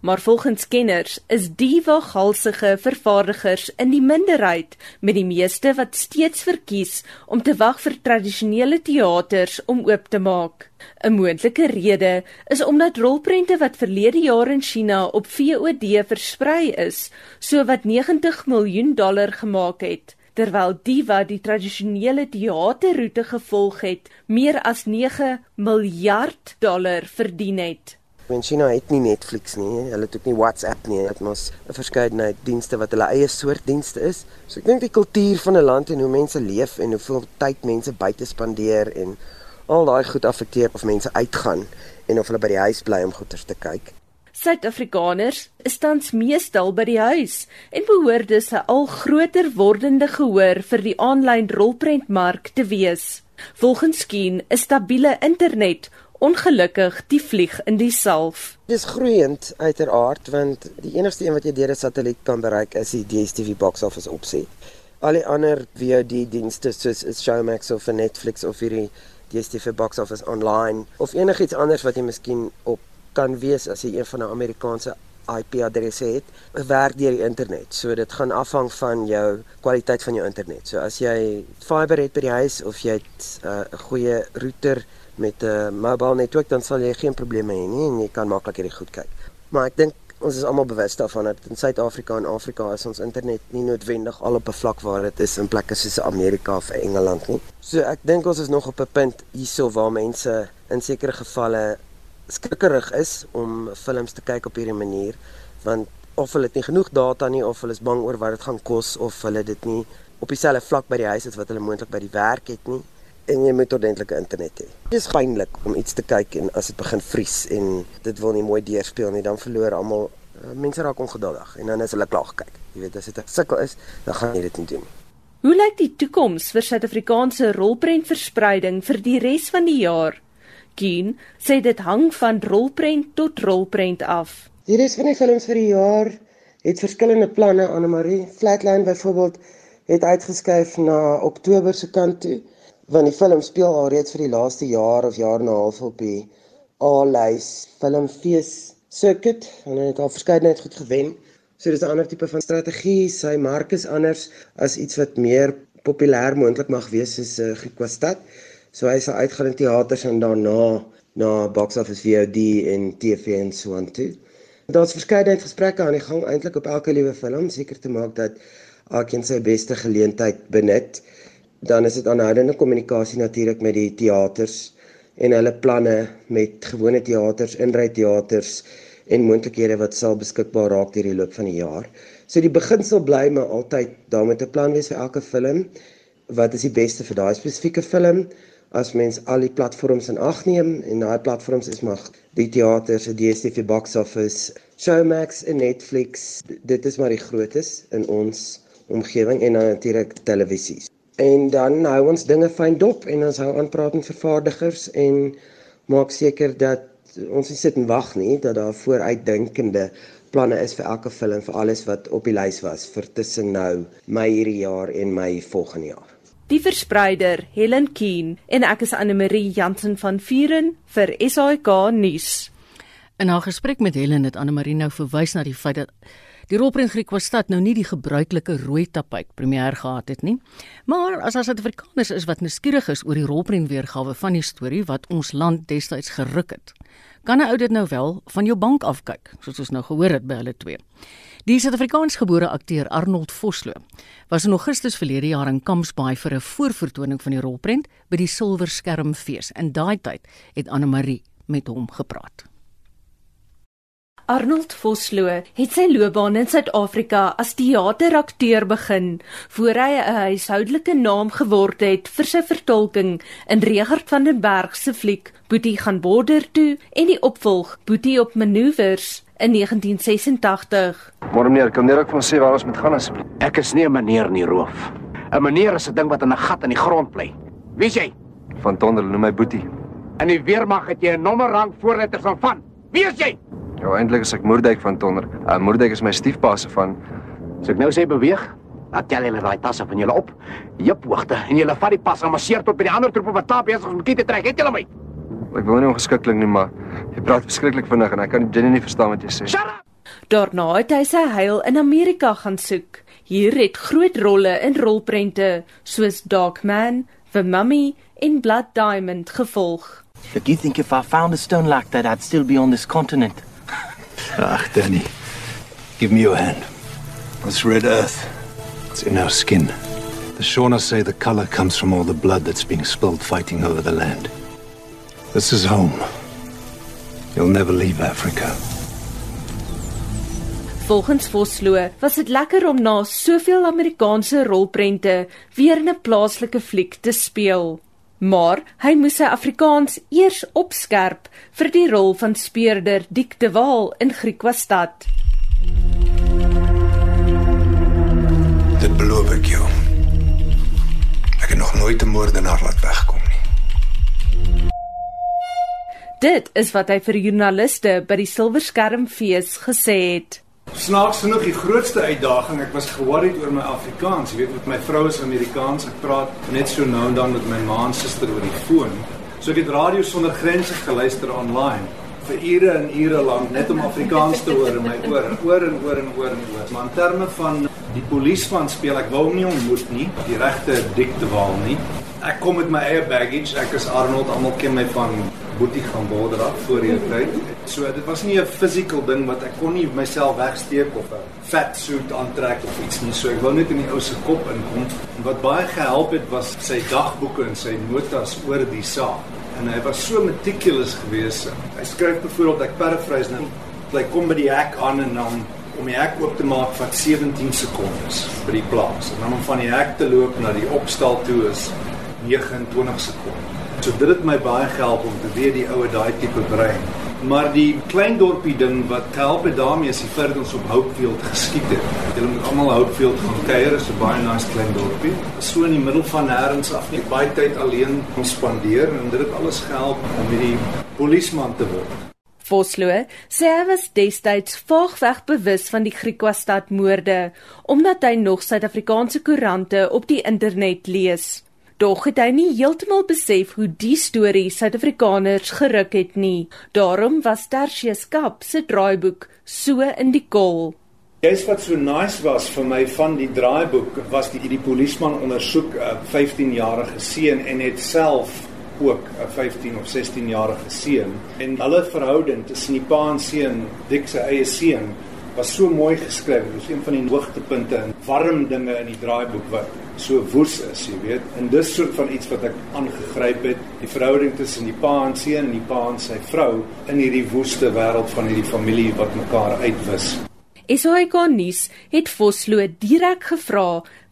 maar volgens kenners is die waghalsige vervaardigers in die minderheid met die meeste wat steeds verkies om te wag vir tradisionele teaters om oop te maak. 'n Moontlike rede is omdat rolprente wat verlede jaar in China op VOD versprei is, so wat 90 miljoen dollar gemaak het terwyl die wat die tradisionele teaterroete gevolg het, meer as 9 miljard dollar verdien het. Men China het nie Netflix nie, hulle het ook nie WhatsApp nie. Dit mos 'n verskeidenheid dienste wat hulle eie soort dienste is. So ek dink die kultuur van 'n land en hoe mense leef en hoeveel tyd mense buite spandeer en al daai goed affekteer of mense uitgaan en of hulle by die huis bly om goeders te kyk. Suid-Afrikaners is tans meestal by die huis en behoort dus 'n al groter wordende gehoor vir die aanlyn rolprentmark te wees. Volgens Skien is stabiele internet ongelukkig die vlieg in die salf. Dis groeiend uiteraard want die enigste een wat jy deur 'n satelliet kan bereik is die DStv box office opsie. Al die ander VOD dienste soos Showmax of Netflix of hierdie DStv box office online of enigiets anders wat jy miskien op kan wees as jy een van 'n Amerikaanse IP-adresse het, werk deur die internet. So dit gaan afhang van jou kwaliteit van jou internet. So as jy fiber het by die huis of jy het uh, 'n uh, goeie router met 'n uh, mobile netwerk dan sal jy geen probleme hê nie en jy kan maklik hierdie goed kyk. Maar ek dink ons is almal bewus daarvan dat in Suid-Afrika en Afrika is ons internet nie noodwendig al op 'n vlak waar dit is in plekke soos Amerika of Engeland nie. So ek dink ons is nog op 'n punt hierso waar mense in sekere gevalle skrikkerig is om films te kyk op hierdie manier want of hulle het nie genoeg data nie of hulle is bang oor wat dit gaan kos of hulle dit nie op dieselfde vlak by die huis het wat hulle moontlik by die werk het nie en jy moet ordentlike internet hê. Dit is pynlik om iets te kyk en as dit begin vries en dit wil nie mooi deurspeel nie, dan verloor almal uh, mense raak ongeduldig en dan is hulle klaar gekyk. Jy weet as dit 'n sukkel is, dan gaan jy dit nie doen nie. Hoe lyk die toekoms vir Suid-Afrikaanse rolprentverspreiding vir die res van die jaar? Keen sê dit hang van rolprent tot rolprent af. Die res van die films vir die jaar het verskillende planne aan Marie Flatline byvoorbeeld het uitgeskuif na Oktober se kant toe want die film speel al reeds vir die laaste jaar of jaar en 'n half op die A-lys filmfees circuit en het al verskeidenheid goed gewen So dis 'n ander tipe van strategie. Sy mark is anders as iets wat meer populêr moontlik mag wees soos uh, Griquastad. So hy sal uitgaan in teaters en daarna na box office VOD en TV en so aan toe. Daar's verskeie gesprekke aan die gang eintlik op elke liewe film seker te maak dat elkeen sy beste geleentheid benut. Dan is dit aanhoudende kommunikasie natuurlik met die teaters en hulle planne met gewone teaters, inry teaters en moontlikhede wat sal beskikbaar raak deur die loop van die jaar. So die beginsel bly maar altyd daar met 'n plan wees vir elke film. Wat is die beste vir daai spesifieke film? As mens al die platforms in ag neem en daai platforms is maar die teaters, die DStv box office, Showmax en Netflix. Dit is maar die grootes in ons omgewing en natuurlik televisies. En dan hou ons dinge fyn dop en ons hou aan praat met vervaardigers en maak seker dat ons nie sit en wag nie dat daar vooruitdinkende planne is vir elke film vir alles wat op die lys was vir tussen nou Mei hierdie jaar en Mei volgende jaar. Die verspreider Helen Keen en ek is Anne Marie Jansen van Vuren vir SAK nuus. In haar gesprek met Helen het Anne Marie nou verwys na die feit dat Die rolprent Griekwastad nou nie die gebruikelike rooi tapuit premier gehad het nie. Maar as as Suid-Afrikaners is wat nuuskierig is oor die rolprent weergawe van die storie wat ons land destyds geruk het, kan 'n ou dit nou wel van jou bank afkyk, soos ons nou gehoor het by hulle twee. Die Suid-Afrikaansgebore akteur Arnold Vosloo was in Augustus verlede jaar in Kampsbaai vir 'n voorvertoning van die rolprent by die Silwer Skermfees. In daai tyd het Anne Marie met hom gepraat. Arnold Vosloo het sy loopbaan in Suid-Afrika as teaterakteur begin voor hy 'n huishoudelike naam geword het vir sy vertolking in Regard van den Berg se fliek Boetie gaan border toe en die opvolg Boetie op manoeuvres in 1986. Môre meneer, kan net ek van sê waar ons moet gaan asseblief? Ek is nie 'n meneer nie, roof. 'n Meneer is 'n ding wat in 'n gat in die grond bly. Wie jy? Van Tonder, noem my Boetie. In die weermag het jy 'n nommerrang voorletters van van. Wie is jy? Ja, eintlik is ek Moerdijk van Tonder. Uh, Moerdijk is my stiefpa se van. As ek nou sê beweeg, dan tel julle daai tasse van julle op. Jep hoogte en julle vat die pas en marseer tot by die ander troepe wat klaar besig is om kiet te trek. Het julle my? Ek wil nie ongeskiklik nie, maar jy praat verskriklik vinnig en ek kan Jenny nie verstaan wat jy sê. Shut up! Daarna het hy sy heil in Amerika gaan soek. Hier het groot rolle in rolprente soos Darkman, The Mummy en Blood Diamond gevolg. Did you think if I found a stone like that I'd still be on this continent? Ach, Danny. Give me your hand. This red earth, it's in our skin. The Shona say the color comes from all the blood that's being spilled fighting over the land. This is home. You'll never leave Africa. Volgens Vosloo was dit lekker om na soveel Amerikaanse rolprente weer 'n plaaslike fliek te speel maar hy moes sy Afrikaans eers opskerp vir die rol van speurder Dik de Waal in Griekwastad. Dit beloof ek jou. Ek het nog nooit 'n moordenaar laat wegkom nie. Dit is wat hy vir joernaliste by die Silverskermfees gesê het. Snaaks genoeg die grootste uitdaging, ek was ge-worried oor my Afrikaans. Jy weet met my vrou is Amerikaans, ek praat net so nou en dan met my ma en suster oor die foon. So ek het radio sonder grense geluister online vir ure en ure lank net om Afrikaans te hoor in my oor en oor en oor en oor en oor. Maar in terme van die polisieman speel ek wou hom nie ontmoet nie, die regte dikte waal nie. Ek kom met my eie baggage. Ek is Arnold, almal ken my van Boetie gaan border af voor die tyd. So dit was nie 'n physical ding wat ek kon nie myself wegsteek of 'n fat suit aantrek of iets nie. So ek wou net in die ou se kop inkom. En wat baie gehelp het was sy dagboeke en sy notas oor die saak. En hy was so meticulous geweest. Hy skryf byvoorbeeld ek paraphrase nou. Hy kom by die hek aan en dan om die hek oop te maak vat 17 sekondes by die plaas. En dan om van die hek te loop na die opstal toe is 29 sekondes. So dit het my baie gehelp om te weet die oue daai tipe brein. Maar die klein dorpie ding wat help het daarmee is die feit dat ons op Hopefield geskiet het. Julle moet almal Hopefield gaan kuier, is 'n baie nice klein dorpie. So in die middel van nêrens af, net baie tyd alleen kon spandeer en dit het alles gehelp om hierdie polisieman te word. Vosloo sê hy was destyds vaagweg bewus van die Griekwastad moorde omdat hy nog Suid-Afrikaanse koerante op die internet lees. Dog het hy nie heeltemal besef hoe die storie Suid-Afrikaners geruk het nie. Daarom was Tertius Kap se draaiboek so in die kol. Dis wat so nice was vir my van die draaiboek was die die polisieman ondersoek 'n 15-jarige seun en het self ook 'n 15 of 16 jarige seun en hulle verhouding tussen die pa en seun, Dick se eie seun, was so mooi geskryf. Dit is een van die hoogtepunte en warm dinge in die draaiboek wat so woes is, jy weet. En dis soort van iets wat ek aangegryp het, die verhouding tussen die pa en seun en die pa en sy vrou in hierdie woeste wêreld van hierdie familie wat mekaar uitwis. SAK nuus het Vosloo direk gevra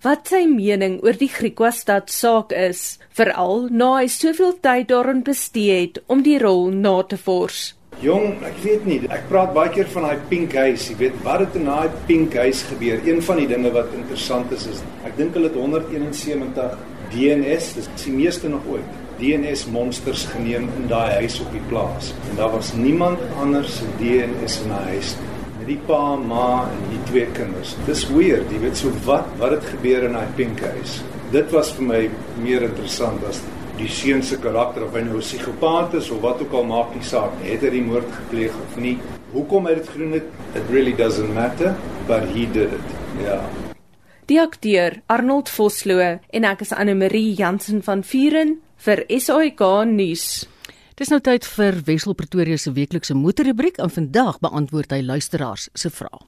wat sy mening oor die Griquastad saak is, veral na hy soveel tyd daarin bestee het om die rol na te vors. Jong, ek weet nie, ek praat baie keer van daai pink huis, jy weet, wat het in daai pink huis gebeur? Een van die dinge wat interessant is is ek dink hulle het 171 DNS, dis die meeste nog ooit. DNS monsters geneem in daai huis op die plaas. En daar was niemand anders se DNS in daai huis nie die pa, ma en die twee kinders. Dis weird, jy weet so wat wat het gebeur in daai pink huis. Dit was vir my meer interessant as die seun se karakter of hy nou 'n psigopaat is of wat ook al maak nie saak nie. Het hy die moord gepleeg of nie? Hoekom hy dit gedoen het, it really doesn't matter, but he did it. Ja. Die akteur Arnold Vosloo en ek is Anne Marie Jansen van Vuren vir SAK nuus. Dis nou tyd vir Wessel Pretoria se weeklikse motorrubriek en vandag beantwoord hy luisteraars se vrae.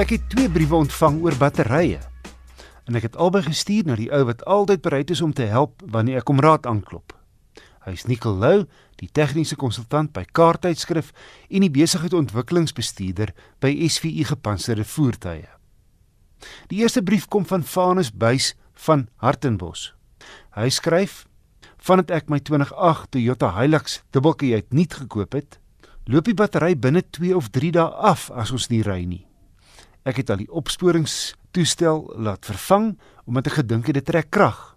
Ek het twee briewe ontvang oor batterye. En ek het albei gestuur na die ou wat altyd bereid is om te help wanneer ek om raad aanklop. Hy's Nicol Lou, die tegniese konsultant by Kaarttydskrif en die besigheidsontwikkelingsbestuurder by SVU Gepantserde Voertuie. Die eerste brief kom van Vanus Buys van Hartenbos. Hy skryf: "Vandat ek my 2008 Toyota Hilux dubbeltjie uit nuut gekoop het, loop die battery binne 2 of 3 dae af as ons nie ry nie. Ek het al die opsporingstoestel laat vervang omdat ek gedink het dit trek krag.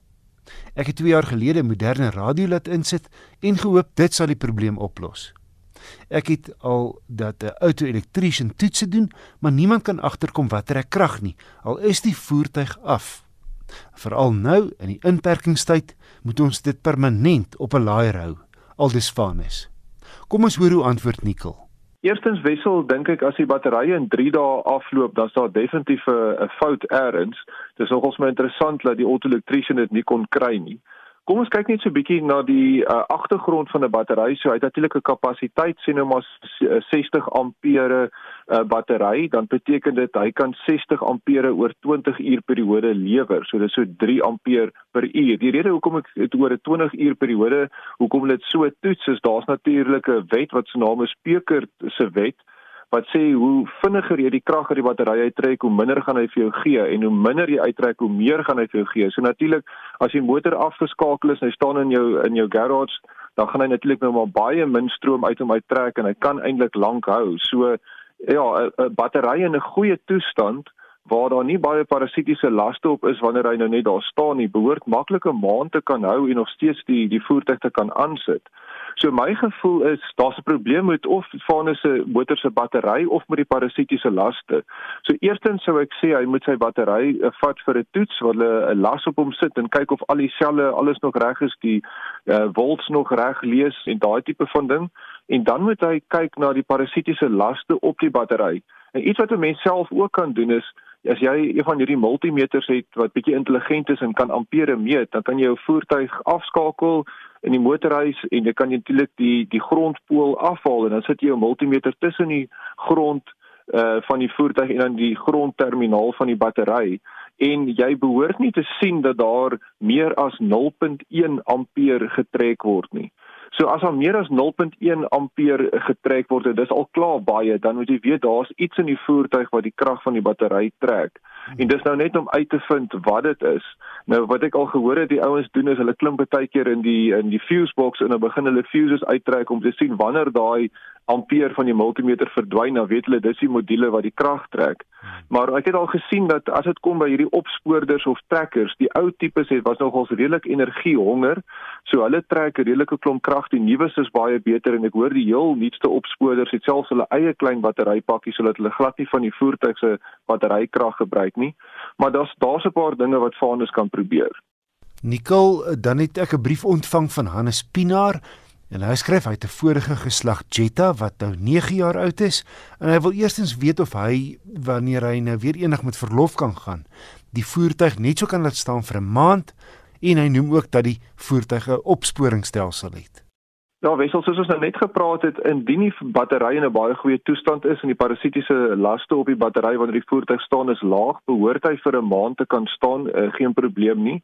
Ek het 2 jaar gelede 'n moderne radio laat insit en gehoop dit sal die probleem oplos." Ek het al dat 'n auto-elektriesien toetse doen, maar niemand kan agterkom wat trek krag nie. Al is die voertuig af. Veral nou in die inperkingstyd moet ons dit permanent op 'n laaier hou, aldus Vanus. Kom ons hoor hoe antwoord Nikkel. Eerstens wissel dink ek as die batterye in 3 dae afloop, dan is daar definitief 'n fout eers. Dis nogals my interessant dat die auto-elektriesien dit nie kon kry nie. Kom ons kyk net so 'n bietjie na die uh, agtergrond van 'n battery. So hy het natuurlik 'n kapasiteit sien nou maar 60 ampere uh, battery, dan beteken dit hy kan 60 ampere oor 20 uur periode lewer. So dis so 3 ampere per uur. Die rede hoekom ek dit oor 'n 20 uur periode, hoekom dit so toets is, daar's natuurlik 'n wet wat se naam is Peker se wet wat sê hoe vinniger jy die krag uit die battery uittrek, hoe minder gaan hy vir jou gee en hoe minder jy uittrek, hoe meer gaan hy vir jou gee. So natuurlik, as die motor afgeskakel is en hy staan in jou in jou garage, dan gaan hy natuurlik nou maar baie min stroom uit hom uittrek en hy kan eintlik lank hou. So ja, 'n battery in 'n goeie toestand waar daar nie baie parasitiese laste op is wanneer hy nou net daar staan nie, behoort maklik 'n maand te kan hou en nog steeds die die voertuig te kan aansit. So my gevoel is daar's 'n probleem met of Vanus se motor se battery of met die parasitiese laste. So eerstens sou ek sê hy moet sy battery uh, vat vir 'n toets waar hulle 'n las op hom sit en kyk of al die selle alles nog reg is, die uh, volts nog reg lees en daai tipe van ding. En dan moet hy kyk na die parasitiese laste op die battery. En iets wat 'n mens self ook kan doen is as jy een van hierdie multimeters het wat bietjie intelligent is en kan ampere meet, dan kan jy jou voertuig afskakel in die motorhuis en jy kan natuurlik die die grondpool afhaal en dan sit jy 'n multimeter tussen die grond uh van die voertuig en dan die grondterminaal van die battery en jy behoort nie te sien dat daar meer as 0.1 ampere getrek word nie. So as daar meer as 0.1 ampere getrek word, dit is al klaar baie, dan moet jy weet daar's iets in die voertuig wat die krag van die battery trek. En dis nou net om uit te vind wat dit is. Nou wat ek al gehoor het die ouens doen is hulle klim baie keer in die in die fuse box en dan begin hulle fuses uittrek om te sien wanneer daai ampere van die multimeter verdwyn, dan weet hulle dis die module wat die krag trek. Maar ek het al gesien dat as dit kom by hierdie opspoorders of trekkers, die ou tipes het was nogals redelik energiehonger. So hulle trek 'n redelike klomp krag. Die nuus is baie beter en ek hoor die heel nuutste opspoorders het selfs hulle eie klein batterypakkies sodat hulle glad nie van die voertuig se batterykrag gebruik nie. Maar daar's daar's 'n paar dinge wat Vanus kan probeer. Nicole, dan het ek 'n brief ontvang van Hannes Pinaar En hy skryf hy het 'n vorige geslag Jetta wat nou 9 jaar oud is en hy wil eerstens weet of hy wanneer hy nou weer eendag met verlof kan gaan, die voertuig net so kan laat staan vir 'n maand en hy noem ook dat die voertuig 'n opsporingsstelsel het. Ja, wissel soos ons nou net gepraat het, indien die battery in 'n baie goeie toestand is en die parasitiese laste op die battery wanneer die voertuig staan is laag, behoort hy vir 'n maand te kan staan, uh, geen probleem nie.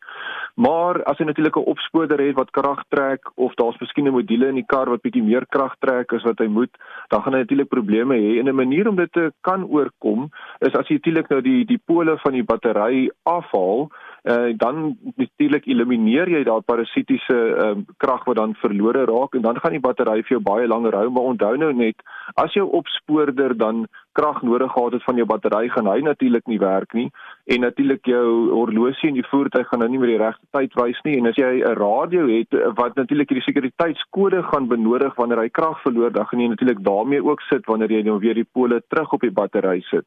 Maar as hy natuurlik 'n opspoorder het wat krag trek of daar's miskien 'n module in die kar wat bietjie meer krag trek as wat hy moet, dan gaan hy natuurlik probleme hê. En 'n manier om dit te kan oorkom is as jy natuurlik nou die die pole van die battery afhaal uh, dan natuurlik elimineer jy daai parasitiese um, krag wat dan verlore raak en dan gaan die battery vir jou baie langer hou maar onthou nou net as jou opspoorder dan krag nodig gehad het van jou battery gaan hy natuurlik nie werk nie en natuurlik jou horlosie in die voertuig gaan nou nie meer die regte tyd wys nie en as jy 'n radio het wat natuurlik hierdie sekuriteitskode gaan benodig wanneer hy krag verloor dan gaan jy natuurlik daarmee ook sit wanneer jy nou weer die pole terug op die battery sit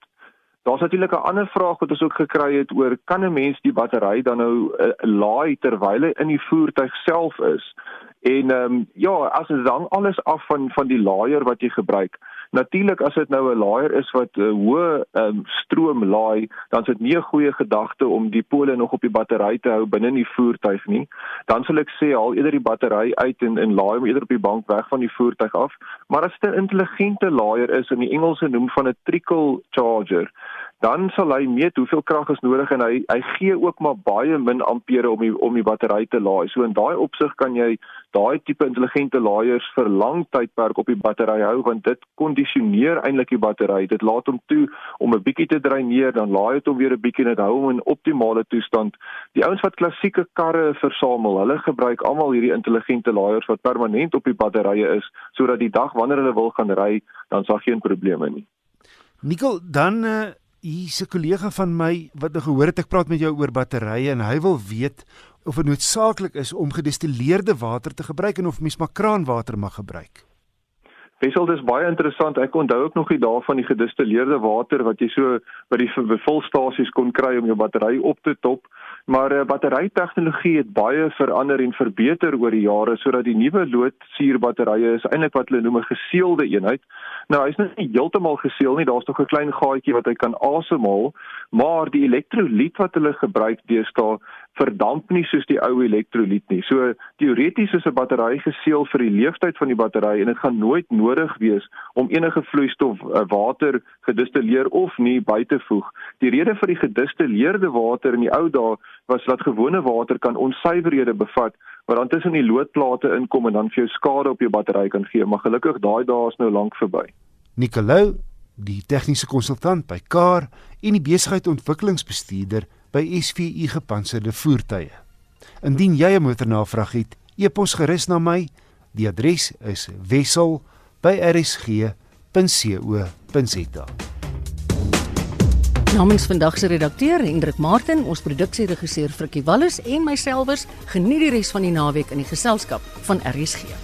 Daar's natuurlik 'n ander vraag wat ons ook gekry het oor kan 'n mens die battery dan nou uh, laai terwyl hy in die voertuig self is? En ehm um, ja, as dit dan alles af van van die laaier wat jy gebruik. Natuurlik as dit nou 'n laaier is wat 'n uh, hoë ehm um, stroom laai, dan is dit nie 'n goeie gedagte om die pole nog op die battery te hou binne in die voertuig nie. Dan sal ek sê haal eerder die battery uit en en laai hom eerder op die bank weg van die voertuig af. Maar as dit 'n intelligente laaier is in die Engelse noem van 'n trickle charger, dan sal hy meet hoeveel krag is nodig en hy hy gee ook maar baie min ampere om die om die battery te laai. So in daai opsig kan jy daai tipe intelligente laaiers vir lang tydperk op die battery hou want dit kondisioneer eintlik die battery. Dit laat hom toe om 'n bietjie te dreineer, dan laai dit hom weer 'n bietjie en dit hou hom in optimale toestand. Die ouens wat klassieke karre versamel, hulle gebruik almal hierdie intelligente laaiers wat permanent op die batterye is sodat die dag wanneer hulle wil gaan ry, dan sal geen probleme nie. Nikkel, dan uh hier's 'n kollega van my wat nou gehoor het ek praat met jou oor batterye en hy wil weet of dit noodsaaklik is om gedestilleerde water te gebruik en of mens maar kraanwater mag gebruik. Wessel, dis baie interessant. Ek onthou ook nog die dae van die gedestilleerde water wat jy so by die vulstasies kon kry om jou battery op te top. Maar uh, batterytegnologie het baie verander en verbeter oor die jare sodat die nuwe loodsuurbatterye is eintlik wat hulle noem 'n geseelde eenheid. Nou hy's nou nie heeltemal geseël nie, daar's nog 'n klein gaatjie wat hy kan asemhaal, maar die elektrolyt wat hulle gebruik deesdae verdamp nie soos die ou elektrolyt nie. So teoreties is 'n battery geseël vir die lewensduur van die battery en dit gaan nooit nodig wees om enige vloeistof uh, water gedistilleer of nie by te voeg. Die rede vir die gedistilleerde water in die ou dae was dat gewone water kan onsuiverhede bevat wat dan tussen die loodplate inkom en dan vir jou skade op jou battery kan gee, maar gelukkig daai dae is nou lank verby. Nicolou, die tegniese konsultant by Car en die besigheidsontwikkelingsbestuurder by SVU gepantserde voertuie. Indien jy 'n motornavraag het, e-pos gerus na my. Die adres is wissel@rsg.co.za. Namens vandag se redakteur Hendrik Martin, ons produksieregisseur Frikkie Wallis en myselfers, geniet die res van die naweek in die geselskap van RSG.